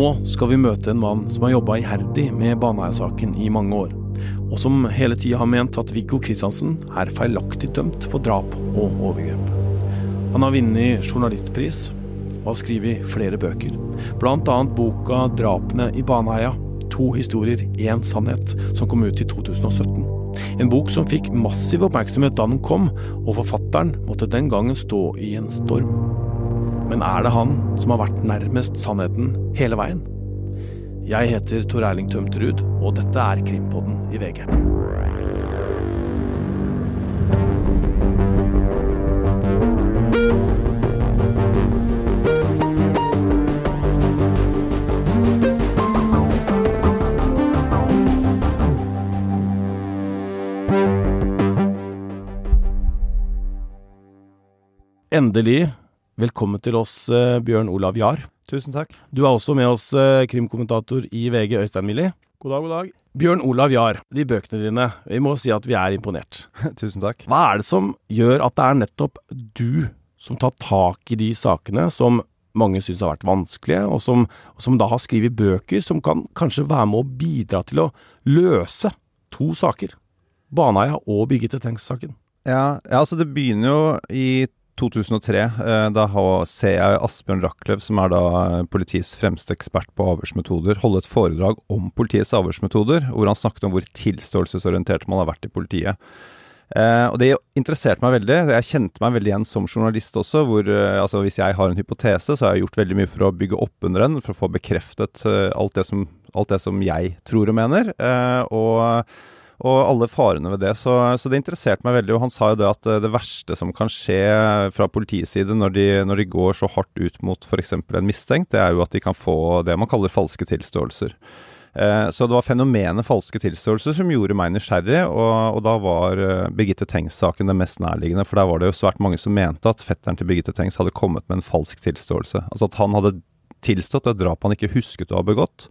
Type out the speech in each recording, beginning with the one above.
Nå skal vi møte en mann som har jobba iherdig med Baneheia-saken i mange år, og som hele tida har ment at Viggo Kristiansen er feilaktig dømt for drap og overgrep. Han har vunnet journalistpris og har skrevet flere bøker, bl.a. boka 'Drapene i Baneheia'. To historier, én sannhet, som kom ut i 2017. En bok som fikk massiv oppmerksomhet da den kom, og forfatteren måtte den gangen stå i en storm. Men er det han som har vært nærmest sannheten hele veien? Jeg heter Tor Erling Tømterud, og dette er Krimpodden i VG. Endelig velkommen til oss, eh, Bjørn Olav Jahr. Tusen takk. Du er også med oss, eh, krimkommentator i VG, Øystein Millie. God dag, god dag. Bjørn Olav Jahr, de bøkene dine, vi må si at vi er imponert. Tusen takk. Hva er det som gjør at det er nettopp du som tar tak i de sakene som mange syns har vært vanskelige, og som, som da har skrevet bøker som kan kanskje være med å bidra til å løse to saker? Baneheia og Birgitte Tengs-saken. Ja, ja, altså det begynner jo i 2003. Eh, da ser jeg Asbjørn Rachlew, som er da politiets fremste ekspert på avhørsmetoder, holde et foredrag om politiets avhørsmetoder, hvor han snakket om hvor tilståelsesorientert man har vært i politiet. Uh, og det interesserte meg veldig. Jeg kjente meg veldig igjen som journalist også. hvor uh, altså Hvis jeg har en hypotese, så har jeg gjort veldig mye for å bygge opp under den, for å få bekreftet uh, alt, det som, alt det som jeg tror og mener. Eh, og og alle farene ved det. Så, så det interesserte meg veldig. Og han sa jo det at eh, det verste som kan skje fra politiets side når de, når de går så hardt ut mot f.eks. en mistenkt, det er jo at de kan få det man kaller falske tilståelser. Eh, så det var fenomenet falske tilståelser som gjorde meg nysgjerrig, og, og da var eh, Birgitte Tengs-saken det mest nærliggende. For der var det jo svært mange som mente at fetteren til Birgitte Tengs hadde kommet med en falsk tilståelse. Altså at han hadde tilstått et drap han ikke husket å ha begått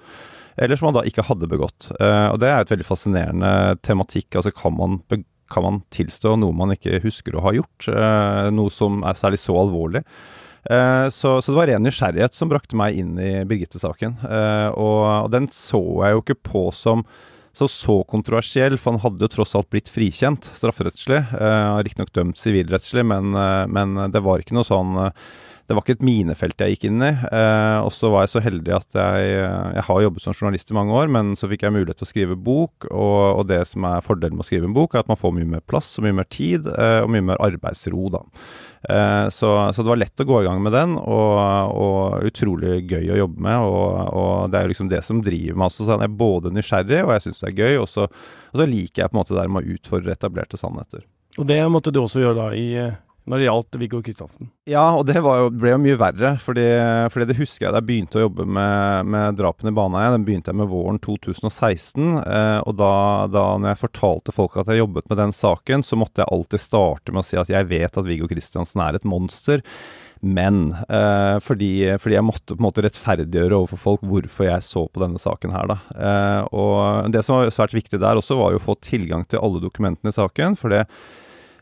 eller som han da ikke hadde begått. Eh, og det er et veldig fascinerende tematikk. Altså kan man, kan man tilstå noe man ikke husker å ha gjort? Eh, noe som er særlig så alvorlig. Eh, så, så, det var ren nysgjerrighet som brakte meg inn i Birgitte-saken. Og, og, den så jeg jo ikke på som så, så kontroversiell, for han hadde jo tross alt blitt frikjent strafferettslig. Riktignok dømt sivilrettslig, men, men, det var ikke noe sånn det var ikke et minefelt jeg gikk inn i. Eh, og så var jeg så heldig at jeg, jeg har jobbet som journalist i mange år, men så fikk jeg mulighet til å skrive bok. Og, og det som er fordelen med å skrive en bok, er at man får mye mer plass og mye mer tid, eh, og mye mer arbeidsro, da. Eh, så, så, det var lett å gå i gang med den, og, og utrolig gøy å jobbe med. Og, og, det er jo liksom det som driver meg også. Så jeg er både nysgjerrig, og jeg syns det er gøy, og så, liker jeg på en måte det med å utfordre etablerte sannheter. Og det måtte du også gjøre da i når det gjaldt Viggo Kristiansen? Ja, og det jo, ble jo mye verre. Fordi, fordi, det husker jeg da jeg begynte å jobbe med, med drapene i Baneheia. Den begynte jeg med våren 2016. Eh, og da, da når jeg fortalte folk at jeg jobbet med den saken, så måtte jeg alltid starte med å si at jeg vet at Viggo Kristiansen er et monster. Men eh, fordi, fordi, jeg måtte på en måte rettferdiggjøre overfor folk hvorfor jeg så på denne saken her, da. Eh, og det som var svært viktig der også, var jo å få tilgang til alle dokumentene i saken. for det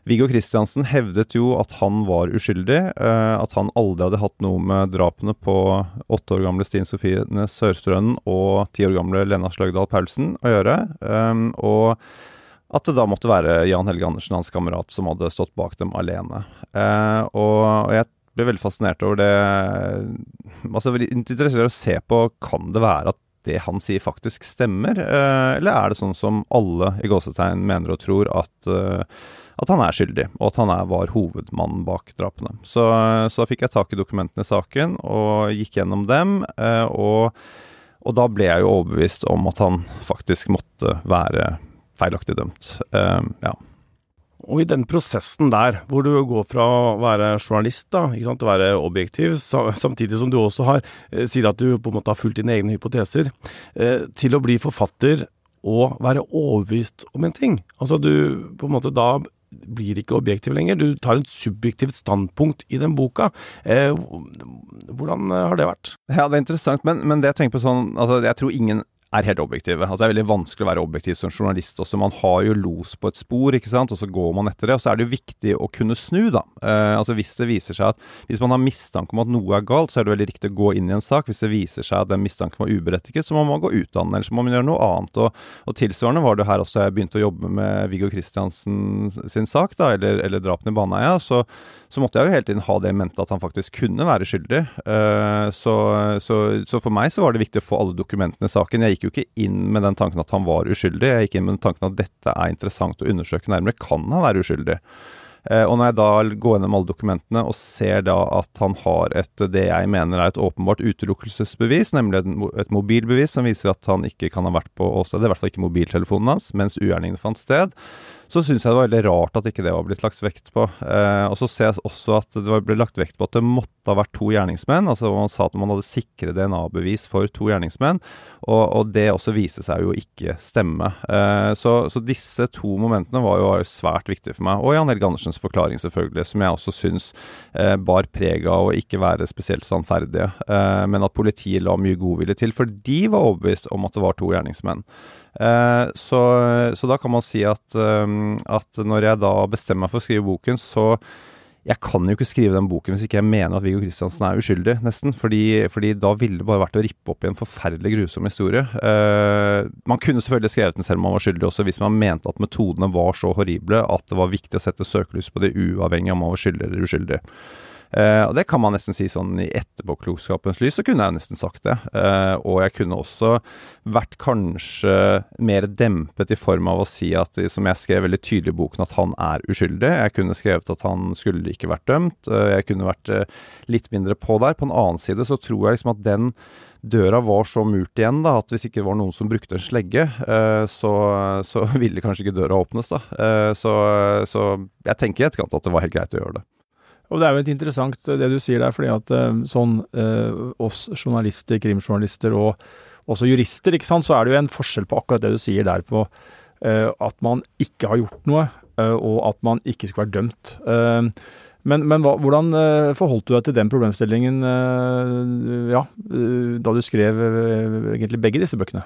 Viggo Kristiansen hevdet jo at han var uskyldig, uh, at han aldri hadde hatt noe med drapene på åtte år gamle Stine Sofie Sørstrønen og ti år gamle Lena Sløgdal Paulsen å gjøre. Um, og at det da måtte være Jan Helge Andersen, hans kamerat, som hadde stått bak dem alene. Uh, og, jeg ble veldig fascinert over det Altså interessert å se på kan det være at det han sier faktisk stemmer, eller er det sånn som alle i gåsetegn mener og tror at at han er skyldig, og at han er, var hovedmannen bak drapene. Så, så fikk jeg tak i dokumentene i saken og gikk gjennom dem. Eh, og, og, da ble jeg jo overbevist om at han faktisk måtte være feilaktig dømt. Eh, ja. Og i den prosessen der, hvor du går fra å være journalist, da, ikke sant, til å være objektiv, samtidig som du også har, eh, sier at du på en måte har fulgt dine egne hypoteser, til å bli forfatter og være overbevist om en ting. Altså du på en måte da blir ikke objektiv lenger. Du tar et subjektivt standpunkt i den boka. Eh, hvordan har det vært? Ja, det er interessant, men, men, det jeg tenker på sånn altså Jeg tror ingen er helt objektive. Altså Det er veldig vanskelig å være objektiv som journalist også. Man har jo los på et spor, ikke sant, og så går man etter det. Og så er det jo viktig å kunne snu, da. Eh, altså Hvis det viser seg at Hvis man har mistanke om at noe er galt, så er det veldig riktig å gå inn i en sak. Hvis det viser seg at den mistanken var uberettiget, så må man gå ut av den, eller så må man gjøre noe annet. Og, og tilsvarende var det her også jeg begynte å jobbe med Viggo Kristiansen sin sak, da, eller, eller drapene i Baneheia. Så, så måtte jeg jo hele tiden ha det i mente at han faktisk kunne være skyldig. Uh, så, så, så, for meg så var det viktig å få alle dokumentene i saken. Jeg gikk jo ikke inn med den tanken at han var uskyldig. Jeg gikk inn med den tanken at dette er interessant å undersøke nærmere. Kan han være uskyldig? Uh, og når jeg da går gjennom alle dokumentene og ser da at han har et det jeg mener er et åpenbart utelukkelsesbevis, nemlig et, mobilbevis som viser at han ikke kan ha vært på åstedet, i hvert fall ikke mobiltelefonen hans, mens ugjerningene fant sted, så syns jeg det var veldig rart at ikke det var blitt lagt vekt på. Eh, og så ser jeg også at det ble lagt vekt på at det måtte ha vært to gjerningsmenn. altså Man sa at man hadde sikre DNA-bevis for to gjerningsmenn, og, og, det også viste seg jo ikke stemme. Eh, så, så, disse to momentene var jo, var jo, svært viktige for meg. Og Jan Helge Andersens forklaring, selvfølgelig, som jeg også syns eh, bar preg av å ikke være spesielt sannferdige, eh, men at politiet la mye godvilje til, for de var overbevist om at det var to gjerningsmenn. Eh, så, så, da kan man si at, um, at når jeg da bestemmer meg for å skrive boken, så jeg kan jo ikke skrive den boken hvis ikke jeg mener at Viggo Kristiansen er uskyldig, nesten. Fordi, fordi, da ville det bare vært å rippe opp i en forferdelig grusom historie. Uh, man kunne selvfølgelig skrevet den selv om man var skyldig også, hvis man mente at metodene var så horrible at det var viktig å sette søkelys på det uavhengig av om man var skyldig eller uskyldig. Uh, og det kan man nesten si sånn i etterpåklokskapens lys, så kunne jeg nesten sagt det. Uh, og jeg kunne også vært kanskje mer dempet i form av å si at, som jeg skrev veldig tydelig i boken, at han er uskyldig. Jeg kunne skrevet at han skulle ikke vært dømt. Uh, jeg kunne vært litt mindre på der. På en annen side så tror jeg liksom at den døra var så murt igjen da, at hvis ikke det var noen som brukte en slegge, så, så ville kanskje ikke døra åpnes. da. Så, så jeg tenker i etterkant at det var helt greit å gjøre det. Og Det er jo et interessant det du sier der, fordi at eh, sånn eh, oss journalister, krimjournalister og også jurister, ikke sant, så er det jo en forskjell på akkurat det du sier der på eh, at man ikke har gjort noe, eh, og at man ikke skulle vært dømt. Eh, men, men hva, hvordan eh, forholdt du deg til den problemstillingen ja, da du skrev egentlig begge disse bøkene?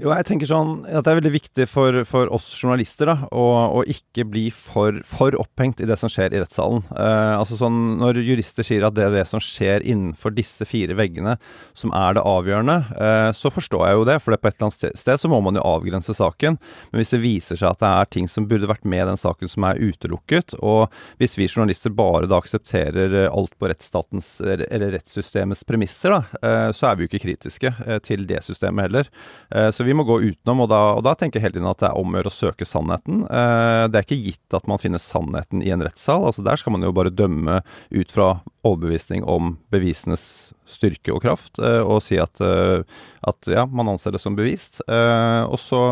Jo, jeg tenker sånn at det er veldig viktig for, for oss journalister da, å, å ikke bli for, for, opphengt i det som skjer i rettssalen. Eh, altså sånn, Når jurister sier at det er det som skjer innenfor disse fire veggene som er det avgjørende, eh, så forstår jeg jo det. For det på et eller annet sted så må man jo avgrense saken. Men hvis det viser seg at det er ting som burde vært med i den saken som er utelukket, og hvis vi journalister bare da aksepterer alt på rettsstatens eller rettssystemets premisser, da, eh, så er vi jo ikke kritiske eh, til det systemet heller. Eh, så vi må gå utenom, og da, og da tenker jeg hele tiden at det er om å gjøre å søke sannheten. Eh, det er ikke gitt at man finner sannheten i en rettssal. altså Der skal man jo bare dømme ut fra overbevisning om bevisenes styrke og kraft, eh, og si at, at ja, man anser det som bevist. Og så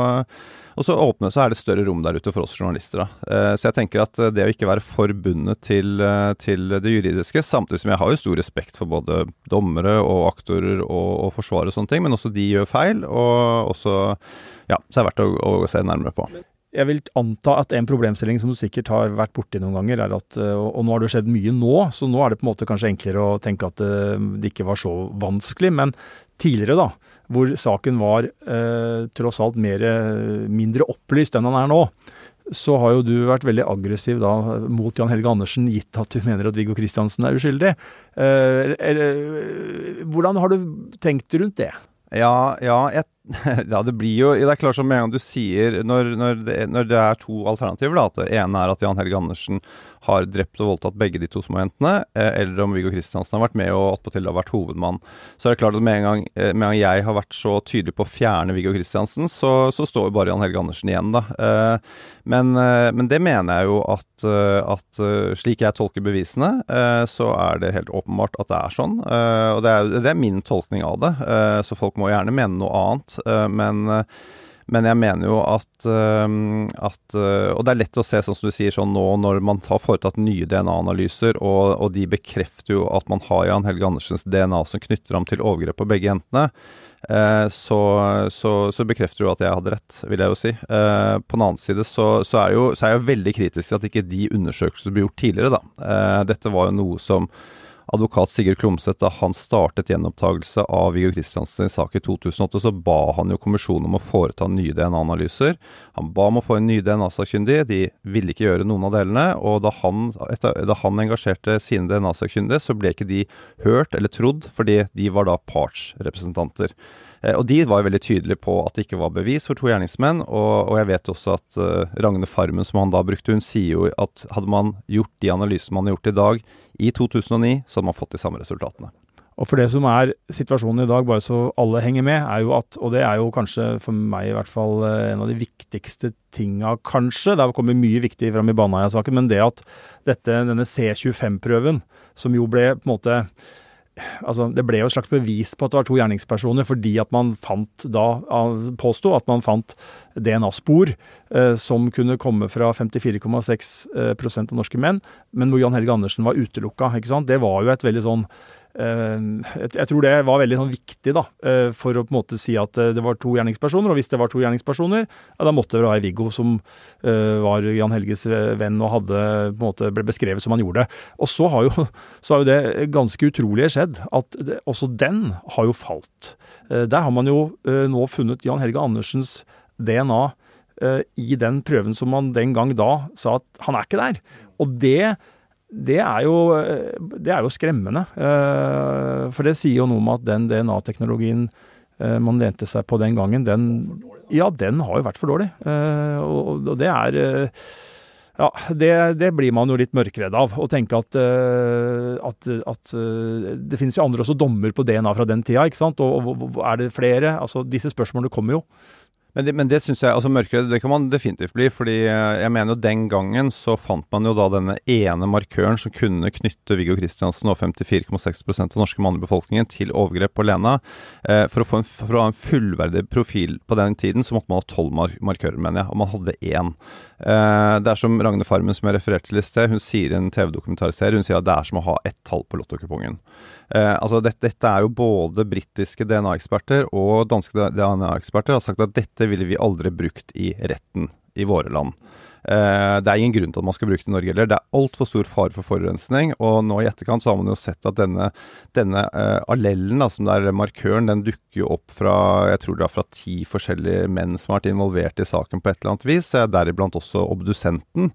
og så åpne, så er det større rom der ute for oss journalister. Da. så jeg tenker at det å ikke være forbundet til, eh, til, det juridiske, samtidig som jeg har jo stor respekt for både dommere og aktorer og, og forsvarere og sånne ting, men også de gjør feil, og også ja, så er det verdt å, å se nærmere på. Jeg vil anta at en problemstilling som du sikkert har vært borti noen ganger, er at eh, Og nå har det skjedd mye nå, så nå er det på en måte kanskje enklere å tenke at det ikke var så vanskelig. Men tidligere, da, hvor saken var eh, tross alt mer, mindre opplyst enn han er nå, så har jo du vært veldig aggressiv da mot Jan Helge Andersen, gitt at du mener at Viggo Kristiansen er uskyldig. Eh, eh, hvordan har du tenkt rundt det? Ja, ja, jeg, ja, det blir jo Det er klart som en gang du sier Når, når, det, når det, er to alternativer, da, at det ene er at Jan Helge Andersen har drept og voldtatt begge de to små jentene, eh, eller om Viggo Kristiansen har vært med og attpåtil har vært hovedmann. Så er det klart at med en gang, eh, med en gang jeg har vært så tydelig på å fjerne Viggo Kristiansen, så, så, står jo bare Jan Helge Andersen igjen, da. Eh, men, men, det mener jeg jo at, at slik jeg tolker bevisene, så er det helt åpenbart at det er sånn. Og det er, det er min tolkning av det, så folk må gjerne mene noe annet. Men men jeg mener jo at, at, Og det er lett å se, sånn som du sier, sånn nå når man har foretatt nye DNA-analyser, og, og, de bekrefter jo at man har Jan Helge Andersens DNA som knytter ham til overgrep på begge jentene. Eh, så, så, så, bekrefter jo at jeg hadde rett, vil jeg jo si. Eh, på den annen side så, så, er jo, så er jeg veldig kritisk til at ikke de undersøkelsene ble gjort tidligere, da. Eh, dette var jo noe som advokat Sigurd Klomsæt, da han startet gjenopptakelse av Viggo Kristiansens sak i 2008, så ba han jo kommisjonen om å foreta nye DNA-analyser. Han ba om å få en ny DNA-sakkyndig, de ville ikke gjøre noen av delene. Og da han, etter, da han engasjerte sine DNA-sakkyndige, så ble ikke de hørt eller trodd, fordi de var da partsrepresentanter. Eh, og de var jo veldig tydelige på at det ikke var bevis for to gjerningsmenn. Og, og jeg vet også at uh, Ragne Farmen, som han da brukte, hun sier jo at hadde man gjort de analysene man har gjort i dag, i 2009, så hadde man fått de samme resultatene. Og for det som er situasjonen i dag, bare så alle henger med, er jo at, og det er jo kanskje for meg i hvert fall eh, en av de viktigste tinga, kanskje, det har kommet mye viktig fram i Baneheia-saken, men det at dette, denne C25-prøven, som jo ble på en måte altså, Det ble jo et slags bevis på at det var to gjerningspersoner, fordi at man fant da påsto at man fant DNA-spor eh, som kunne komme fra 54,6 eh, av norske menn, men hvor Jan Helge Andersen var utelukka. ikke sant? Det var jo et veldig sånn jeg tror det var veldig sånn viktig da, eh, for å på en måte si at eh, det var to gjerningspersoner. Og hvis det var to gjerningspersoner, ja, da måtte det være Viggo som var Jan Helges venn og hadde, måte ble beskrevet som han gjorde. Og så har jo, så har jo det ganske utrolige skjedd at det, også den har jo falt. Der har man jo nå funnet Jan Helge Andersens DNA i den prøven som man den gang da sa at han er ikke der. Og det det er, jo, det er jo skremmende. Eh, for det sier jo noe om at den DNA-teknologien eh, man lente seg på den gangen, den, ja, den har jo vært for dårlig. Eh, og det er ja, det, det, blir man jo litt mørkredd av. Å tenke at, at, at, det finnes jo andre også dommer på DNA fra den tida, ikke sant. Og, og er det flere? Altså, disse spørsmålene kommer jo. Men det, men det synes jeg altså Mørkere det kan man definitivt bli. fordi eh, jeg mener jo den gangen så fant man jo da denne ene markøren som kunne knytte Viggo Kristiansen og 54,6% av norske mann i befolkningen til overgrep på Lena. Eh, for, å få en, for å ha en fullverdig profil på den tiden så måtte man ha tolv mar markører, mener jeg. Og man hadde én. Eh, det er som Ragne Farmen som jeg refererte til i sted. Hun sier i en TV-dokumentarserie hun sier at det er som å ha ett tall på lottokupongen. Eh, altså dette, dette, er jo både britiske DNA-eksperter og danske DNA-eksperter har sagt at dette ville vi aldri brukt i retten i våre land. Eh, det er ingen grunn til at man skal bruke det i Norge heller. Det er altfor stor fare for forurensning. Og nå i etterkant så har man jo sett at denne, denne eh, allellen, da, som det er markøren, den dukker jo opp fra jeg tror det er fra ti forskjellige menn som har vært involvert i saken på et eller annet vis, deriblant også obdusenten.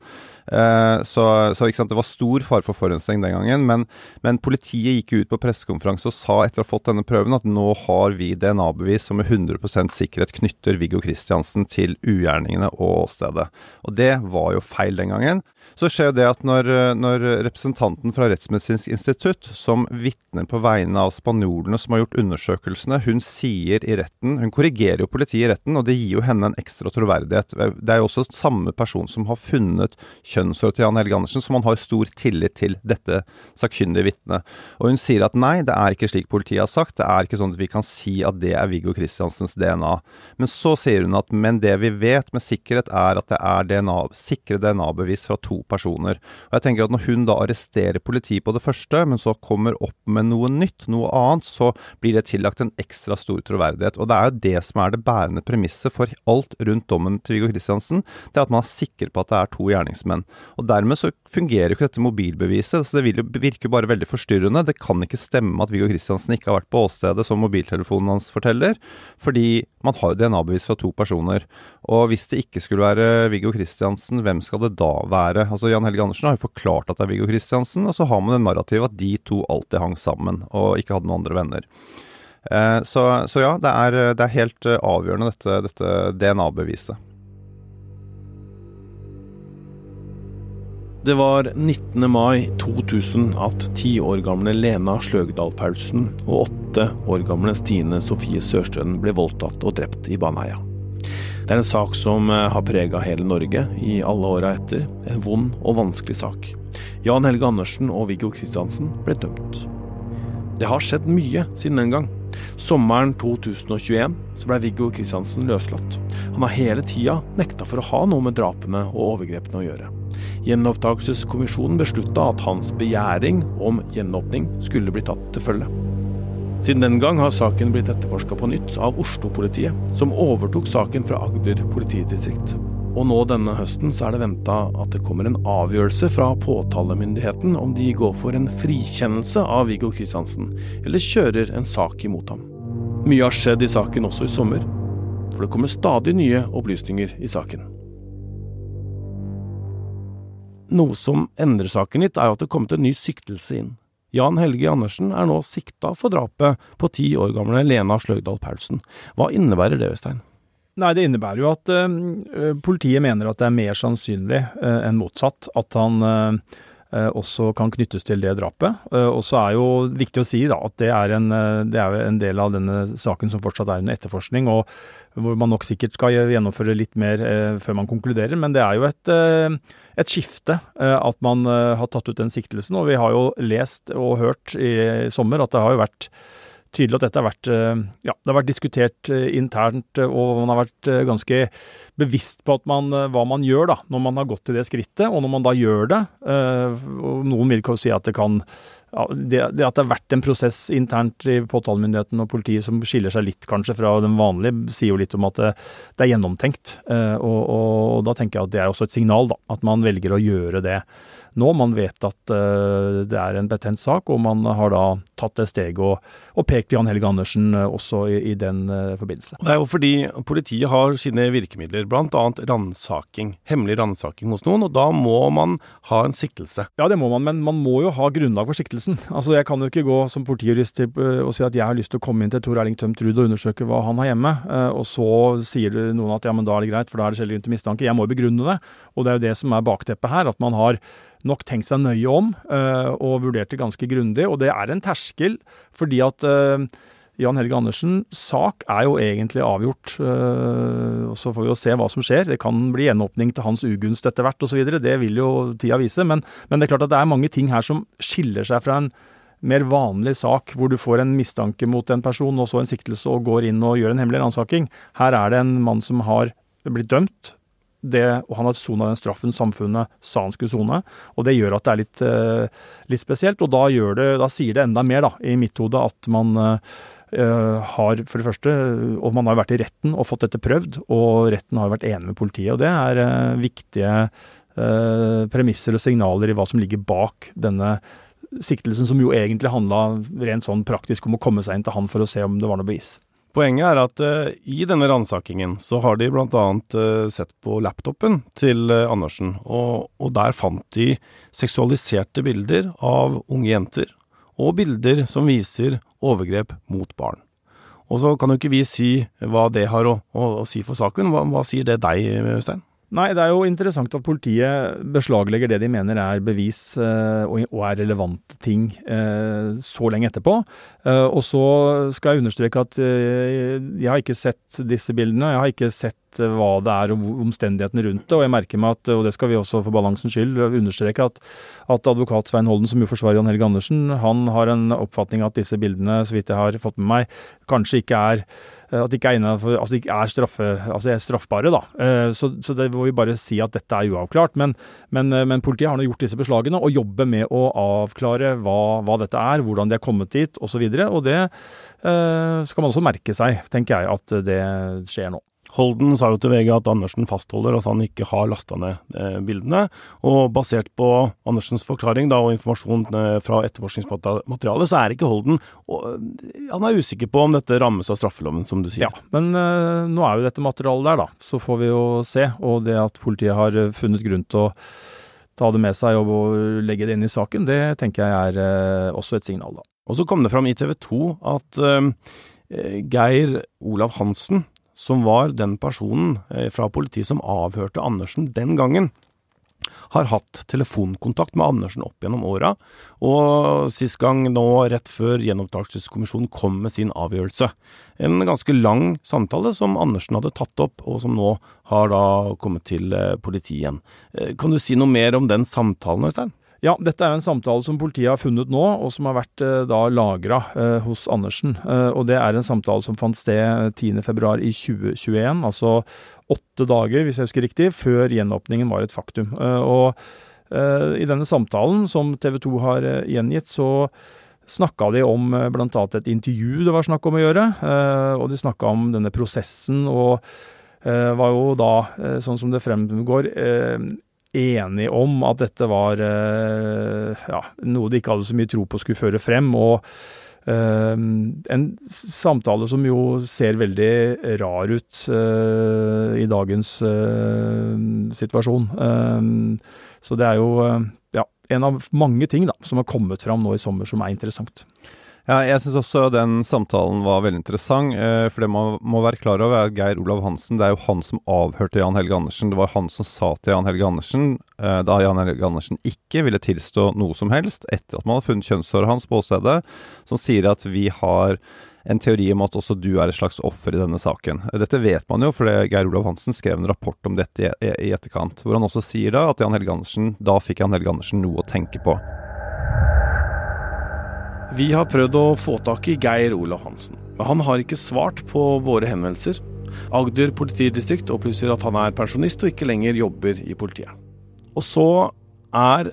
Eh, så, sant, det var stor fare for forurensning den gangen. Men, men politiet gikk ut på pressekonferanse og sa etter å ha fått denne prøven at nå har vi DNA-bevis som med 100% sikkerhet knytter Viggo Kristiansen til ugjerningene og åstedet. Og det var jo feil den gangen. Så skjer det at når, når representanten fra Rettsmedisinsk institutt, som vitner på vegne av spanjolene som har gjort undersøkelsene, hun sier i retten Hun korrigerer jo politiet i retten, og det gir jo henne en ekstra troverdighet. Det er jo også samme person som har funnet kjønnshår til Jan Helge Andersen, så man har stor tillit til dette sakkyndige vitnet. Og hun sier at nei, det er ikke slik politiet har sagt, det er ikke sånn at vi kan si at det er Viggo Kristiansens DNA. Men så sier hun at men det vi vet med sikkerhet, er at det er DNA, sikre DNA-bevis fra to personer. Og jeg tenker at Når hun da arresterer politiet på det første, men så kommer opp med noe nytt, noe annet, så blir det tillagt en ekstra stor troverdighet. Og Det er jo det som er det bærende premisset for alt rundt dommen til Viggo Kristiansen. Det er at man er sikker på at det er to gjerningsmenn. Og Dermed så fungerer jo ikke dette mobilbeviset. så Det vil jo virke bare veldig forstyrrende. Det kan ikke stemme at Viggo Kristiansen ikke har vært på åstedet som mobiltelefonen hans forteller, fordi man har jo DNA-bevis fra to personer. Og hvis det ikke skulle være Viggo Kristiansen, hvem skal det da være? Altså Jan Helge Andersen har jo forklart at det er Viggo Kristiansen, og så har man det narrativet at de to alltid hang sammen og ikke hadde noen andre venner. Eh, så, så, ja, det er, det er helt eh, avgjørende dette, dette DNA-beviset. Det var 19. mai 2000 at ti år gamle Lena Sløgdal Paulsen og åtte år gamle Stine Sofie Sørstøen ble voldtatt og drept i Baneheia. Det er en sak som eh, har prega hele Norge i alle åra etter. En vond og vanskelig sak. Jan Helge Andersen og Viggo Kristiansen ble dømt. Det har skjedd mye siden den gang. Sommeren 2021 så ble Viggo Kristiansen løslatt. Han har hele tida nekta for å ha noe med drapene og overgrepene å gjøre. Gjenopptakelseskommisjonen beslutta at hans begjæring om gjenåpning skulle bli tatt til følge. Siden den gang har saken blitt etterforska på nytt av Oslo-politiet, som overtok saken fra Agder politidistrikt. Og nå denne høsten så er det venta at det kommer en avgjørelse fra påtalemyndigheten om de går for en frikjennelse av Viggo Kristiansen, eller kjører en sak imot ham. Mye har skjedd i saken også i sommer, for det kommer stadig nye opplysninger i saken. Noe som endrer saken litt, er jo at det kommet en ny siktelse inn. Jan Helge Andersen er nå sikta for drapet på ti år gamle Lena Sløgdal Paulsen. Hva innebærer det, Øystein? Nei, Det innebærer jo at uh, politiet mener at det er mer sannsynlig uh, enn motsatt at han uh, også kan knyttes til det drapet. og så er jo viktig å si da, at det er, en, det er en del av denne saken som fortsatt er under etterforskning, og hvor man nok sikkert skal gjennomføre litt mer før man konkluderer. Men det er jo et, et skifte at man har tatt ut den siktelsen. Og vi har jo lest og hørt i sommer at det har jo vært tydelig at dette har vært, eh, ja, det har vært diskutert eh, internt, eh, og man har vært ganske bevisst på man, hva man gjør da, når man har gått til det skrittet. Og når man da gjør det, og noen vil si at det kan det, at det har vært en prosess internt i påtalemyndigheten og politiet som skiller seg litt kanskje fra den vanlige, sier jo litt om at det, det er gjennomtenkt. Og, og, og, da tenker jeg at det er også et signal, da, at man velger å gjøre det nå. Man vet at uh, det er en betent sak, og man har da tatt det steget og, og pekt på Jan Helge Andersen uh, også i, i den uh, forbindelse. Det er jo fordi politiet har sine virkemidler, bl.a. ransaking, hemmelig ransaking hos noen, og da må man ha en siktelse. Ja, det må man, men man må jo ha grunnlag for siktelsen. Altså, Jeg kan jo ikke gå som politijurist og si at jeg har lyst til å komme inn til Tor Erling Tømt Ruud og undersøke hva han har hjemme, og så sier noen at ja, men da er det greit, for da er det skjellig grunn til mistanke. Jeg må jo begrunne det, og det er jo det som er bakteppet her. at man har nok tenkt seg nøye om og vurdert det ganske grundig. Og det er en terskel, fordi at uh, Jan Helge Andersens sak er jo egentlig avgjort. Uh, og Så får vi jo se hva som skjer. Det kan bli gjenåpning til hans ugunst etter hvert osv. Det vil jo tida vise. Men, men, det er klart at det er mange ting her som skiller seg fra en mer vanlig sak hvor du får en mistanke mot en person og så en siktelse og går inn og gjør en hemmelig ransaking. Her er det en mann som har blitt dømt det, og han har sona den straffen samfunnet sa han skulle sone. Og det gjør at det er litt, uh, litt spesielt. Og da, det, da, sier det enda mer, da, i mitt hode, at man uh, har for det første Og man har vært i retten og fått dette prøvd, og retten har vært enig med politiet. Og det er viktige premisser og signaler i hva som ligger bak denne siktelsen, som jo egentlig handla rent sånn praktisk om å komme seg inn til han for å se om det var noe bevis. Poenget er at uh, i denne ransakingen så har de bl.a. Uh, sett på laptopen til uh, Andersen, og, og, der fant de seksualiserte bilder av unge jenter, og bilder som viser overgrep mot barn. Og så kan jo ikke vi si hva det har å, å, å si for saken. Hva, hva sier det deg, Øystein? Nei, det er jo interessant at politiet beslaglegger det de mener er bevis uh, og er relevante ting uh, så lenge etterpå. Uh, og så skal jeg understreke at jeg har ikke sett disse bildene. Jeg har ikke sett hva det er og omstendighetene rundt det. Og jeg merker meg at, og det skal vi også for balansens skyld understreke, at, at advokat Svein Holden, som jo forsvarer Jan Helge Andersen, han har en oppfatning at disse bildene, så vidt jeg har fått med meg, kanskje ikke er Eh, at de ikke er, innenfor, altså ikke er, straffe, altså er straffbare. da. Eh, så, så, det må vi bare si at dette er uavklart. Men, men, eh, men politiet har nå gjort disse beslagene og jobber med å avklare hva, hva dette er, hvordan de er kommet dit osv. Og, så og det eh, skal man også merke seg, tenker jeg, at det skjer nå. Holden sa jo til VG at Andersen fastholder at han ikke har lasta ned eh, bildene. Og basert på Andersens forklaring da, og informasjon eh, fra etterforskningsmaterialet, så er ikke Holden eh, Han er usikker på om dette rammes av straffeloven, som du sier. Ja, men nå er jo dette materialet der, da. Så får vi jo se. Og det at politiet har funnet grunn til å ta det med seg og legge det inn i saken, det tenker jeg er også et signal, da. Og så kom det fram i TV 2 at Geir Olav Hansen som var den personen eh, fra politiet som avhørte Andersen den gangen, har hatt telefonkontakt med Andersen opp gjennom åra, og sist gang nå rett før gjenopptakelseskommisjonen kom med sin avgjørelse. En ganske lang samtale som Andersen hadde tatt opp, og som nå har da kommet til eh, politiet igjen. Eh, kan du si noe mer om den samtalen, Øystein? Ja, dette er en samtale som politiet har funnet nå, og som har vært eh, da lagra eh, hos Andersen. Eh, og det er en samtale som fant sted 10.2 i 2021, altså åtte dager, hvis jeg husker riktig, før gjenåpningen var et faktum. Eh, og eh, i denne samtalen, som TV 2 har eh, gjengitt, så snakka de om bl.a. et intervju det var snakk om å gjøre, og de snakka om denne prosessen og var jo da, sånn som det fremgår, enige om at dette var ja, noe de ikke hadde så mye tro på skulle føre frem. og Uh, en samtale som jo ser veldig rar ut uh, i dagens uh, situasjon. så det er jo ja, en av mange ting da, som har kommet fram nå i sommer som er interessant. Ja, jeg syns også den samtalen var veldig interessant. Eh, for det man må være klar over, er at Geir Olav Hansen det er jo han som avhørte Jan Helge Andersen. Det var han som sa til Jan Helge Andersen, eh, da Jan Helge Andersen ikke ville tilstå noe som helst, etter at man hadde funnet kjønnshåret hans på åstedet, som sier at vi har en teori om at også du er et slags offer i denne saken. Dette vet man jo, fordi Geir Olav Hansen skrev en rapport om dette i, etterkant, hvor han også sier da at Jan Helge Andersen, da fikk Jan Helge Andersen noe å tenke på. Vi har prøvd å få tak i Geir Olav Hansen, men han har ikke svart på våre henvendelser. Agder politidistrikt opplyser at han er pensjonist og ikke lenger jobber i politiet. Og så er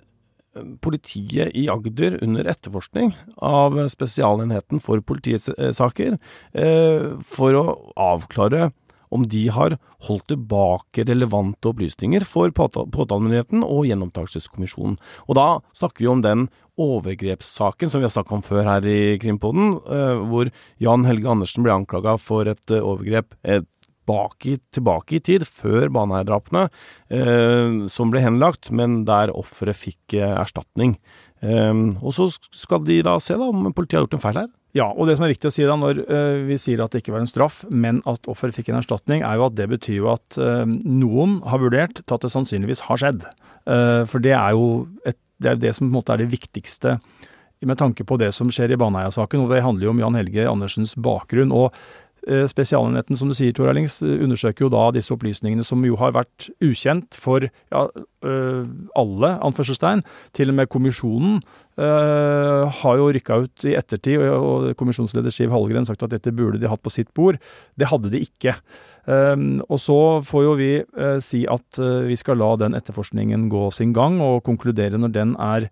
politiet i Agder under etterforskning av Spesialenheten for politisaker eh, for å avklare om de har holdt tilbake relevante opplysninger for påtalemyndigheten og Gjenopptakelseskommisjonen. Og da snakker vi om den overgrepssaken som vi har snakket om før her i Krimpoden, eh, hvor Jan Helge Andersen ble anklaga for et eh, overgrep tilbake, tilbake i tid, før Baneheia-drapene, eh, som ble henlagt, men der offeret fikk erstatning. og så skal de da se da om politiet har gjort en feil her. Ja, og det som er viktig å si da når uh, vi sier at det ikke var en straff, men at offeret fikk en erstatning, er jo at det betyr jo at uh, noen har vurdert til at det sannsynligvis har skjedd. Uh, for det er jo et, det, er det som på en måte er det viktigste med tanke på det som skjer i Baneheia-saken. og Det handler jo om Jan Helge Andersens bakgrunn. og Eh, spesialenheten, som du sier, Tor Erlings, undersøker jo da disse opplysningene som jo har vært ukjent for ja, øh, alle, anførselstegn. Til og med kommisjonen øh, har jo rykka ut i ettertid, og, kommisjonsleder Siv Hallgren sagt at dette burde de hatt på sitt bord. Det hadde de ikke. Um, og så får jo vi uh, si at uh, vi skal la den etterforskningen gå sin gang, og konkludere når den er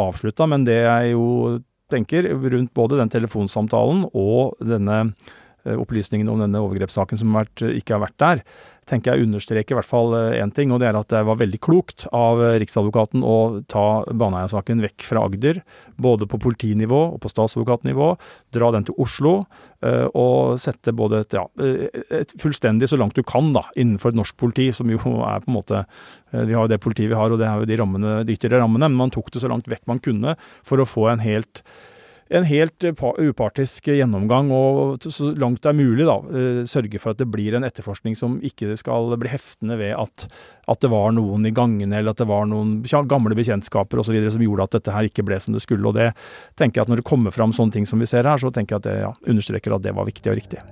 avslutta. Men det jeg jo tenker rundt både den telefonsamtalen og denne Eh, opplysningene om denne overgrepssaken som vært, eh, ikke har vært der, tenker jeg understreker i hvert fall én eh, ting, og det er at det var veldig klokt av Riksadvokaten å ta Baneheia-saken vekk fra Agder, både på politinivå og på statsadvokatnivå, dra den til Oslo og sette både et, ja, et fullstendig så langt du kan da, innenfor et norsk politi, som jo er på en måte Vi har jo det politiet vi har, og det er jo de, rammene, de ytre rammene, men man tok det så langt vekk man kunne for å få en helt en helt eh, upartisk gjennomgang og så langt det er mulig da, eh, sørge for at det blir en etterforskning som ikke skal bli heftende ved at, at det var noen i gangene eller at det var noen gamle bekjentskaper osv. som gjorde at dette her ikke ble som det skulle. og det tenker jeg at Når det kommer fram sånne ting som vi ser her, så tenker jeg at det ja, understreker at det var viktig og riktig.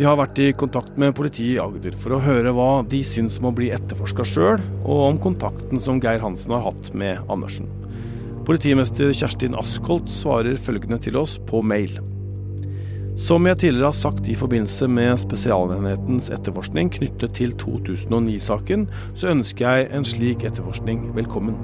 Vi har vært i kontakt med politiet i Agder for å høre hva de syns om å bli etterforska sjøl, og om kontakten som Geir Hansen har hatt med Andersen. Politimester Kjerstin Askholt svarer følgende til oss på mail. Som jeg tidligere har sagt i forbindelse med Spesialenhetens etterforskning knyttet til 2009-saken, så ønsker jeg en slik etterforskning velkommen.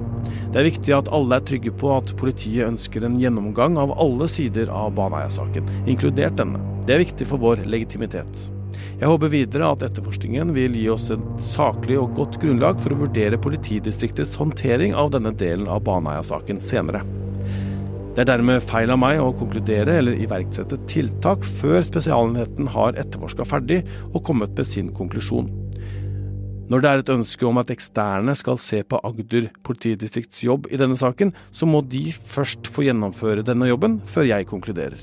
Det er viktig at alle er trygge på at politiet ønsker en gjennomgang av alle sider av Baneheia-saken, inkludert denne. Det er viktig for vår legitimitet. Jeg håper videre at etterforskningen vil gi oss et saklig og godt grunnlag for å vurdere politidistriktets håndtering av denne delen av Baneheia-saken senere. Det er dermed feil av meg å konkludere eller iverksette tiltak før Spesialenheten har etterforska ferdig og kommet med sin konklusjon. Når det er et ønske om at eksterne skal se på Agder politidistrikts jobb i denne saken, så må de først få gjennomføre denne jobben før jeg konkluderer.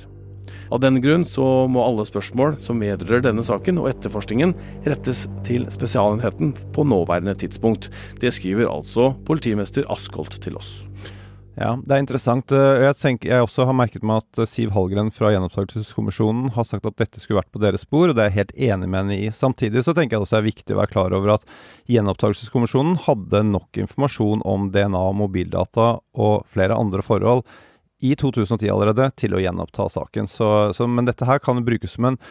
Av den grunn så må alle spørsmål som vedrører denne saken og etterforskningen, rettes til Spesialenheten på nåværende tidspunkt. Det skriver altså politimester Askholt til oss. Ja, det er interessant. Eh, jeg, tenker, jeg også har merket meg at eh, Siv Hallgren fra Gjenopptakelseskommisjonen har sagt at dette skulle vært på deres spor, og det er jeg helt enig med henne i. Samtidig så tenker jeg også det er viktig å være klar over at Gjenopptakelseskommisjonen hadde nok informasjon om DNA mobildata og flere andre forhold i 2010 allerede til å gjenoppta saken. Så, så, men dette her kan brukes som en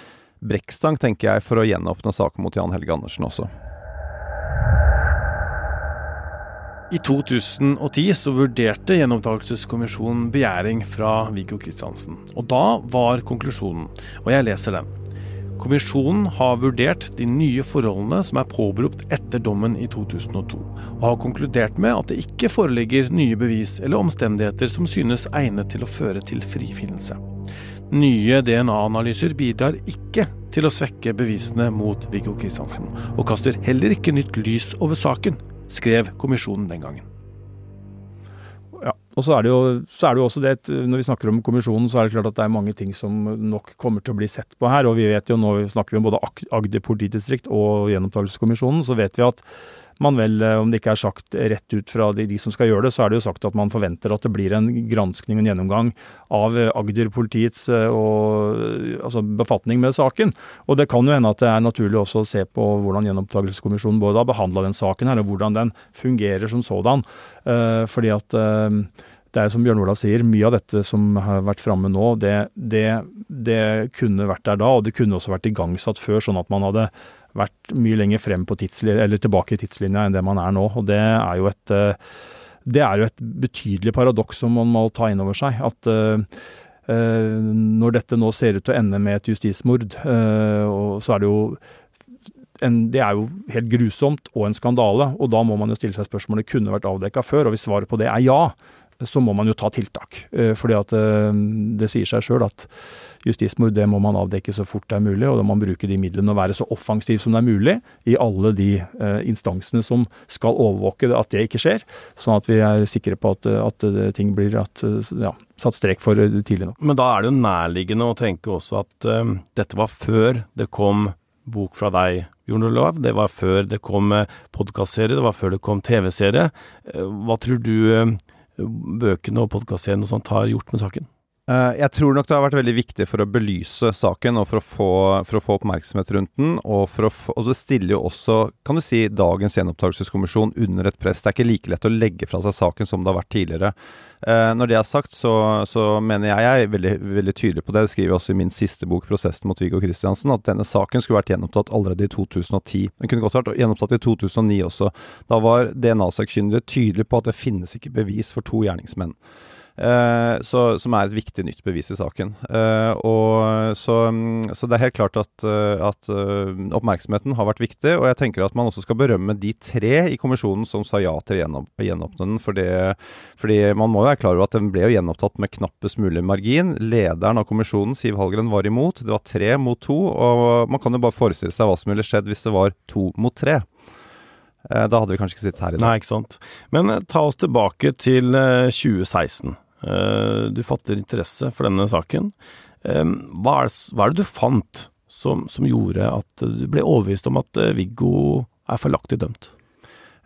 brekkstang, tenker jeg, for å gjenåpne saken mot Jan Helge Andersen også. I 2010 så vurderte Gjenopptakelseskommisjonen begjæring fra Viggo Kristiansen. Og da var konklusjonen, og jeg leser den. Kommisjonen har vurdert de nye forholdene som er påberopt etter dommen i 2002, og har konkludert med at det ikke foreligger nye bevis eller omstendigheter som synes egnet til å føre til frifinnelse. Nye DNA-analyser bidrar ikke til å svekke bevisene mot Viggo Kristiansen, og kaster heller ikke nytt lys over saken, skrev kommisjonen den gangen. Ja, og så er, jo, så er det jo også det, Når vi snakker om kommisjonen, så er det klart at det er mange ting som nok kommer til å bli sett på her. og vi vet jo Nå snakker vi om både Agder politidistrikt og Gjenopptakelseskommisjonen. Så vet vi at man vel, eh, om det ikke er sagt rett ut fra de, de, som skal gjøre det, så er det jo sagt at man forventer at det blir en granskning og en gjennomgang av eh, Agder-politiets eh, altså befatning med saken. Og det kan jo hende at det er naturlig også å se på hvordan Gjenopptakelseskommisjonen både har behandla den saken her, og hvordan den fungerer som sådan. Fordi at det er som Bjørn Olav sier, mye av dette som har vært framme nå, det, det, det, kunne vært der da, og det kunne også vært igangsatt før, sånn at man hadde vært mye lenger frem på eller tilbake i tidslinja enn det man er nå. Og det er jo et, eh, er jo et betydelig paradoks som man må ta inn over seg. At uh, når dette nå ser ut til å ende med et justismord, uh, så er det jo en, det er jo helt grusomt og en skandale, og da må man jo stille seg spørsmålet kunne vært avdekka før, og hvis svaret på det er ja, så må man jo ta tiltak. Fordi at det sier seg sjøl at justismord det må man avdekke så fort det er mulig, og da må man bruke de midlene og være så offensiv som det er mulig i alle de eh, instansene som skal overvåke at det ikke skjer, sånn at vi er sikre på at, at ting blir at, ja, satt strek for tidlig nok. Men da er det jo nærliggende å tenke også at um, dette var før det kom bok fra deg, Jon Olav. Det var før det kom eh, podkastserie, det var før det kom TV-serie. Eh, hva tror du bøkene og podkastserien og sånt har gjort med saken? Eh, jeg tror nok det har vært veldig viktig for å belyse saken og for å få, for å få oppmerksomhet rundt den. Og, for å få, og så stiller jo også kan du si, dagens gjenopptakelseskommisjon under et press. Det er ikke like lett å legge fra seg saken som det har vært tidligere. Eh, når det er sagt, så, så, mener jeg jeg er veldig, veldig tydelig på det. Det skriver jeg også i min siste bok, 'Prosessen mot Viggo Kristiansen', at denne saken skulle vært gjenopptatt allerede i 2010. Den kunne også vært gjenopptatt i 2009 også. Da var DNA-sakkyndige tydelige på at det finnes ikke bevis for to gjerningsmenn. Uh, så, som er et viktig nytt bevis i saken. Uh, og så, så, det er helt klart at, uh, at oppmerksomheten har vært viktig. Og jeg tenker at man også skal berømme de tre i kommisjonen som sa ja til å gjenåpne den. Fordi, fordi man må jo være klar over at den ble jo gjenopptatt med knappest mulig margin. Lederen av kommisjonen, Siv Hallgren, var imot. Det var tre mot to. Og man kan jo bare forestille seg hva som ville skjedd hvis det var to mot tre. Da hadde vi kanskje ikke sittet her i dag. Nei, ikke sant. Men ta oss tilbake til 2016. Eh, du fatter interesse for denne saken. Eh, hva er det, hva er det du fant som, som, gjorde at du ble overbevist om at eh, Viggo er feilaktig dømt?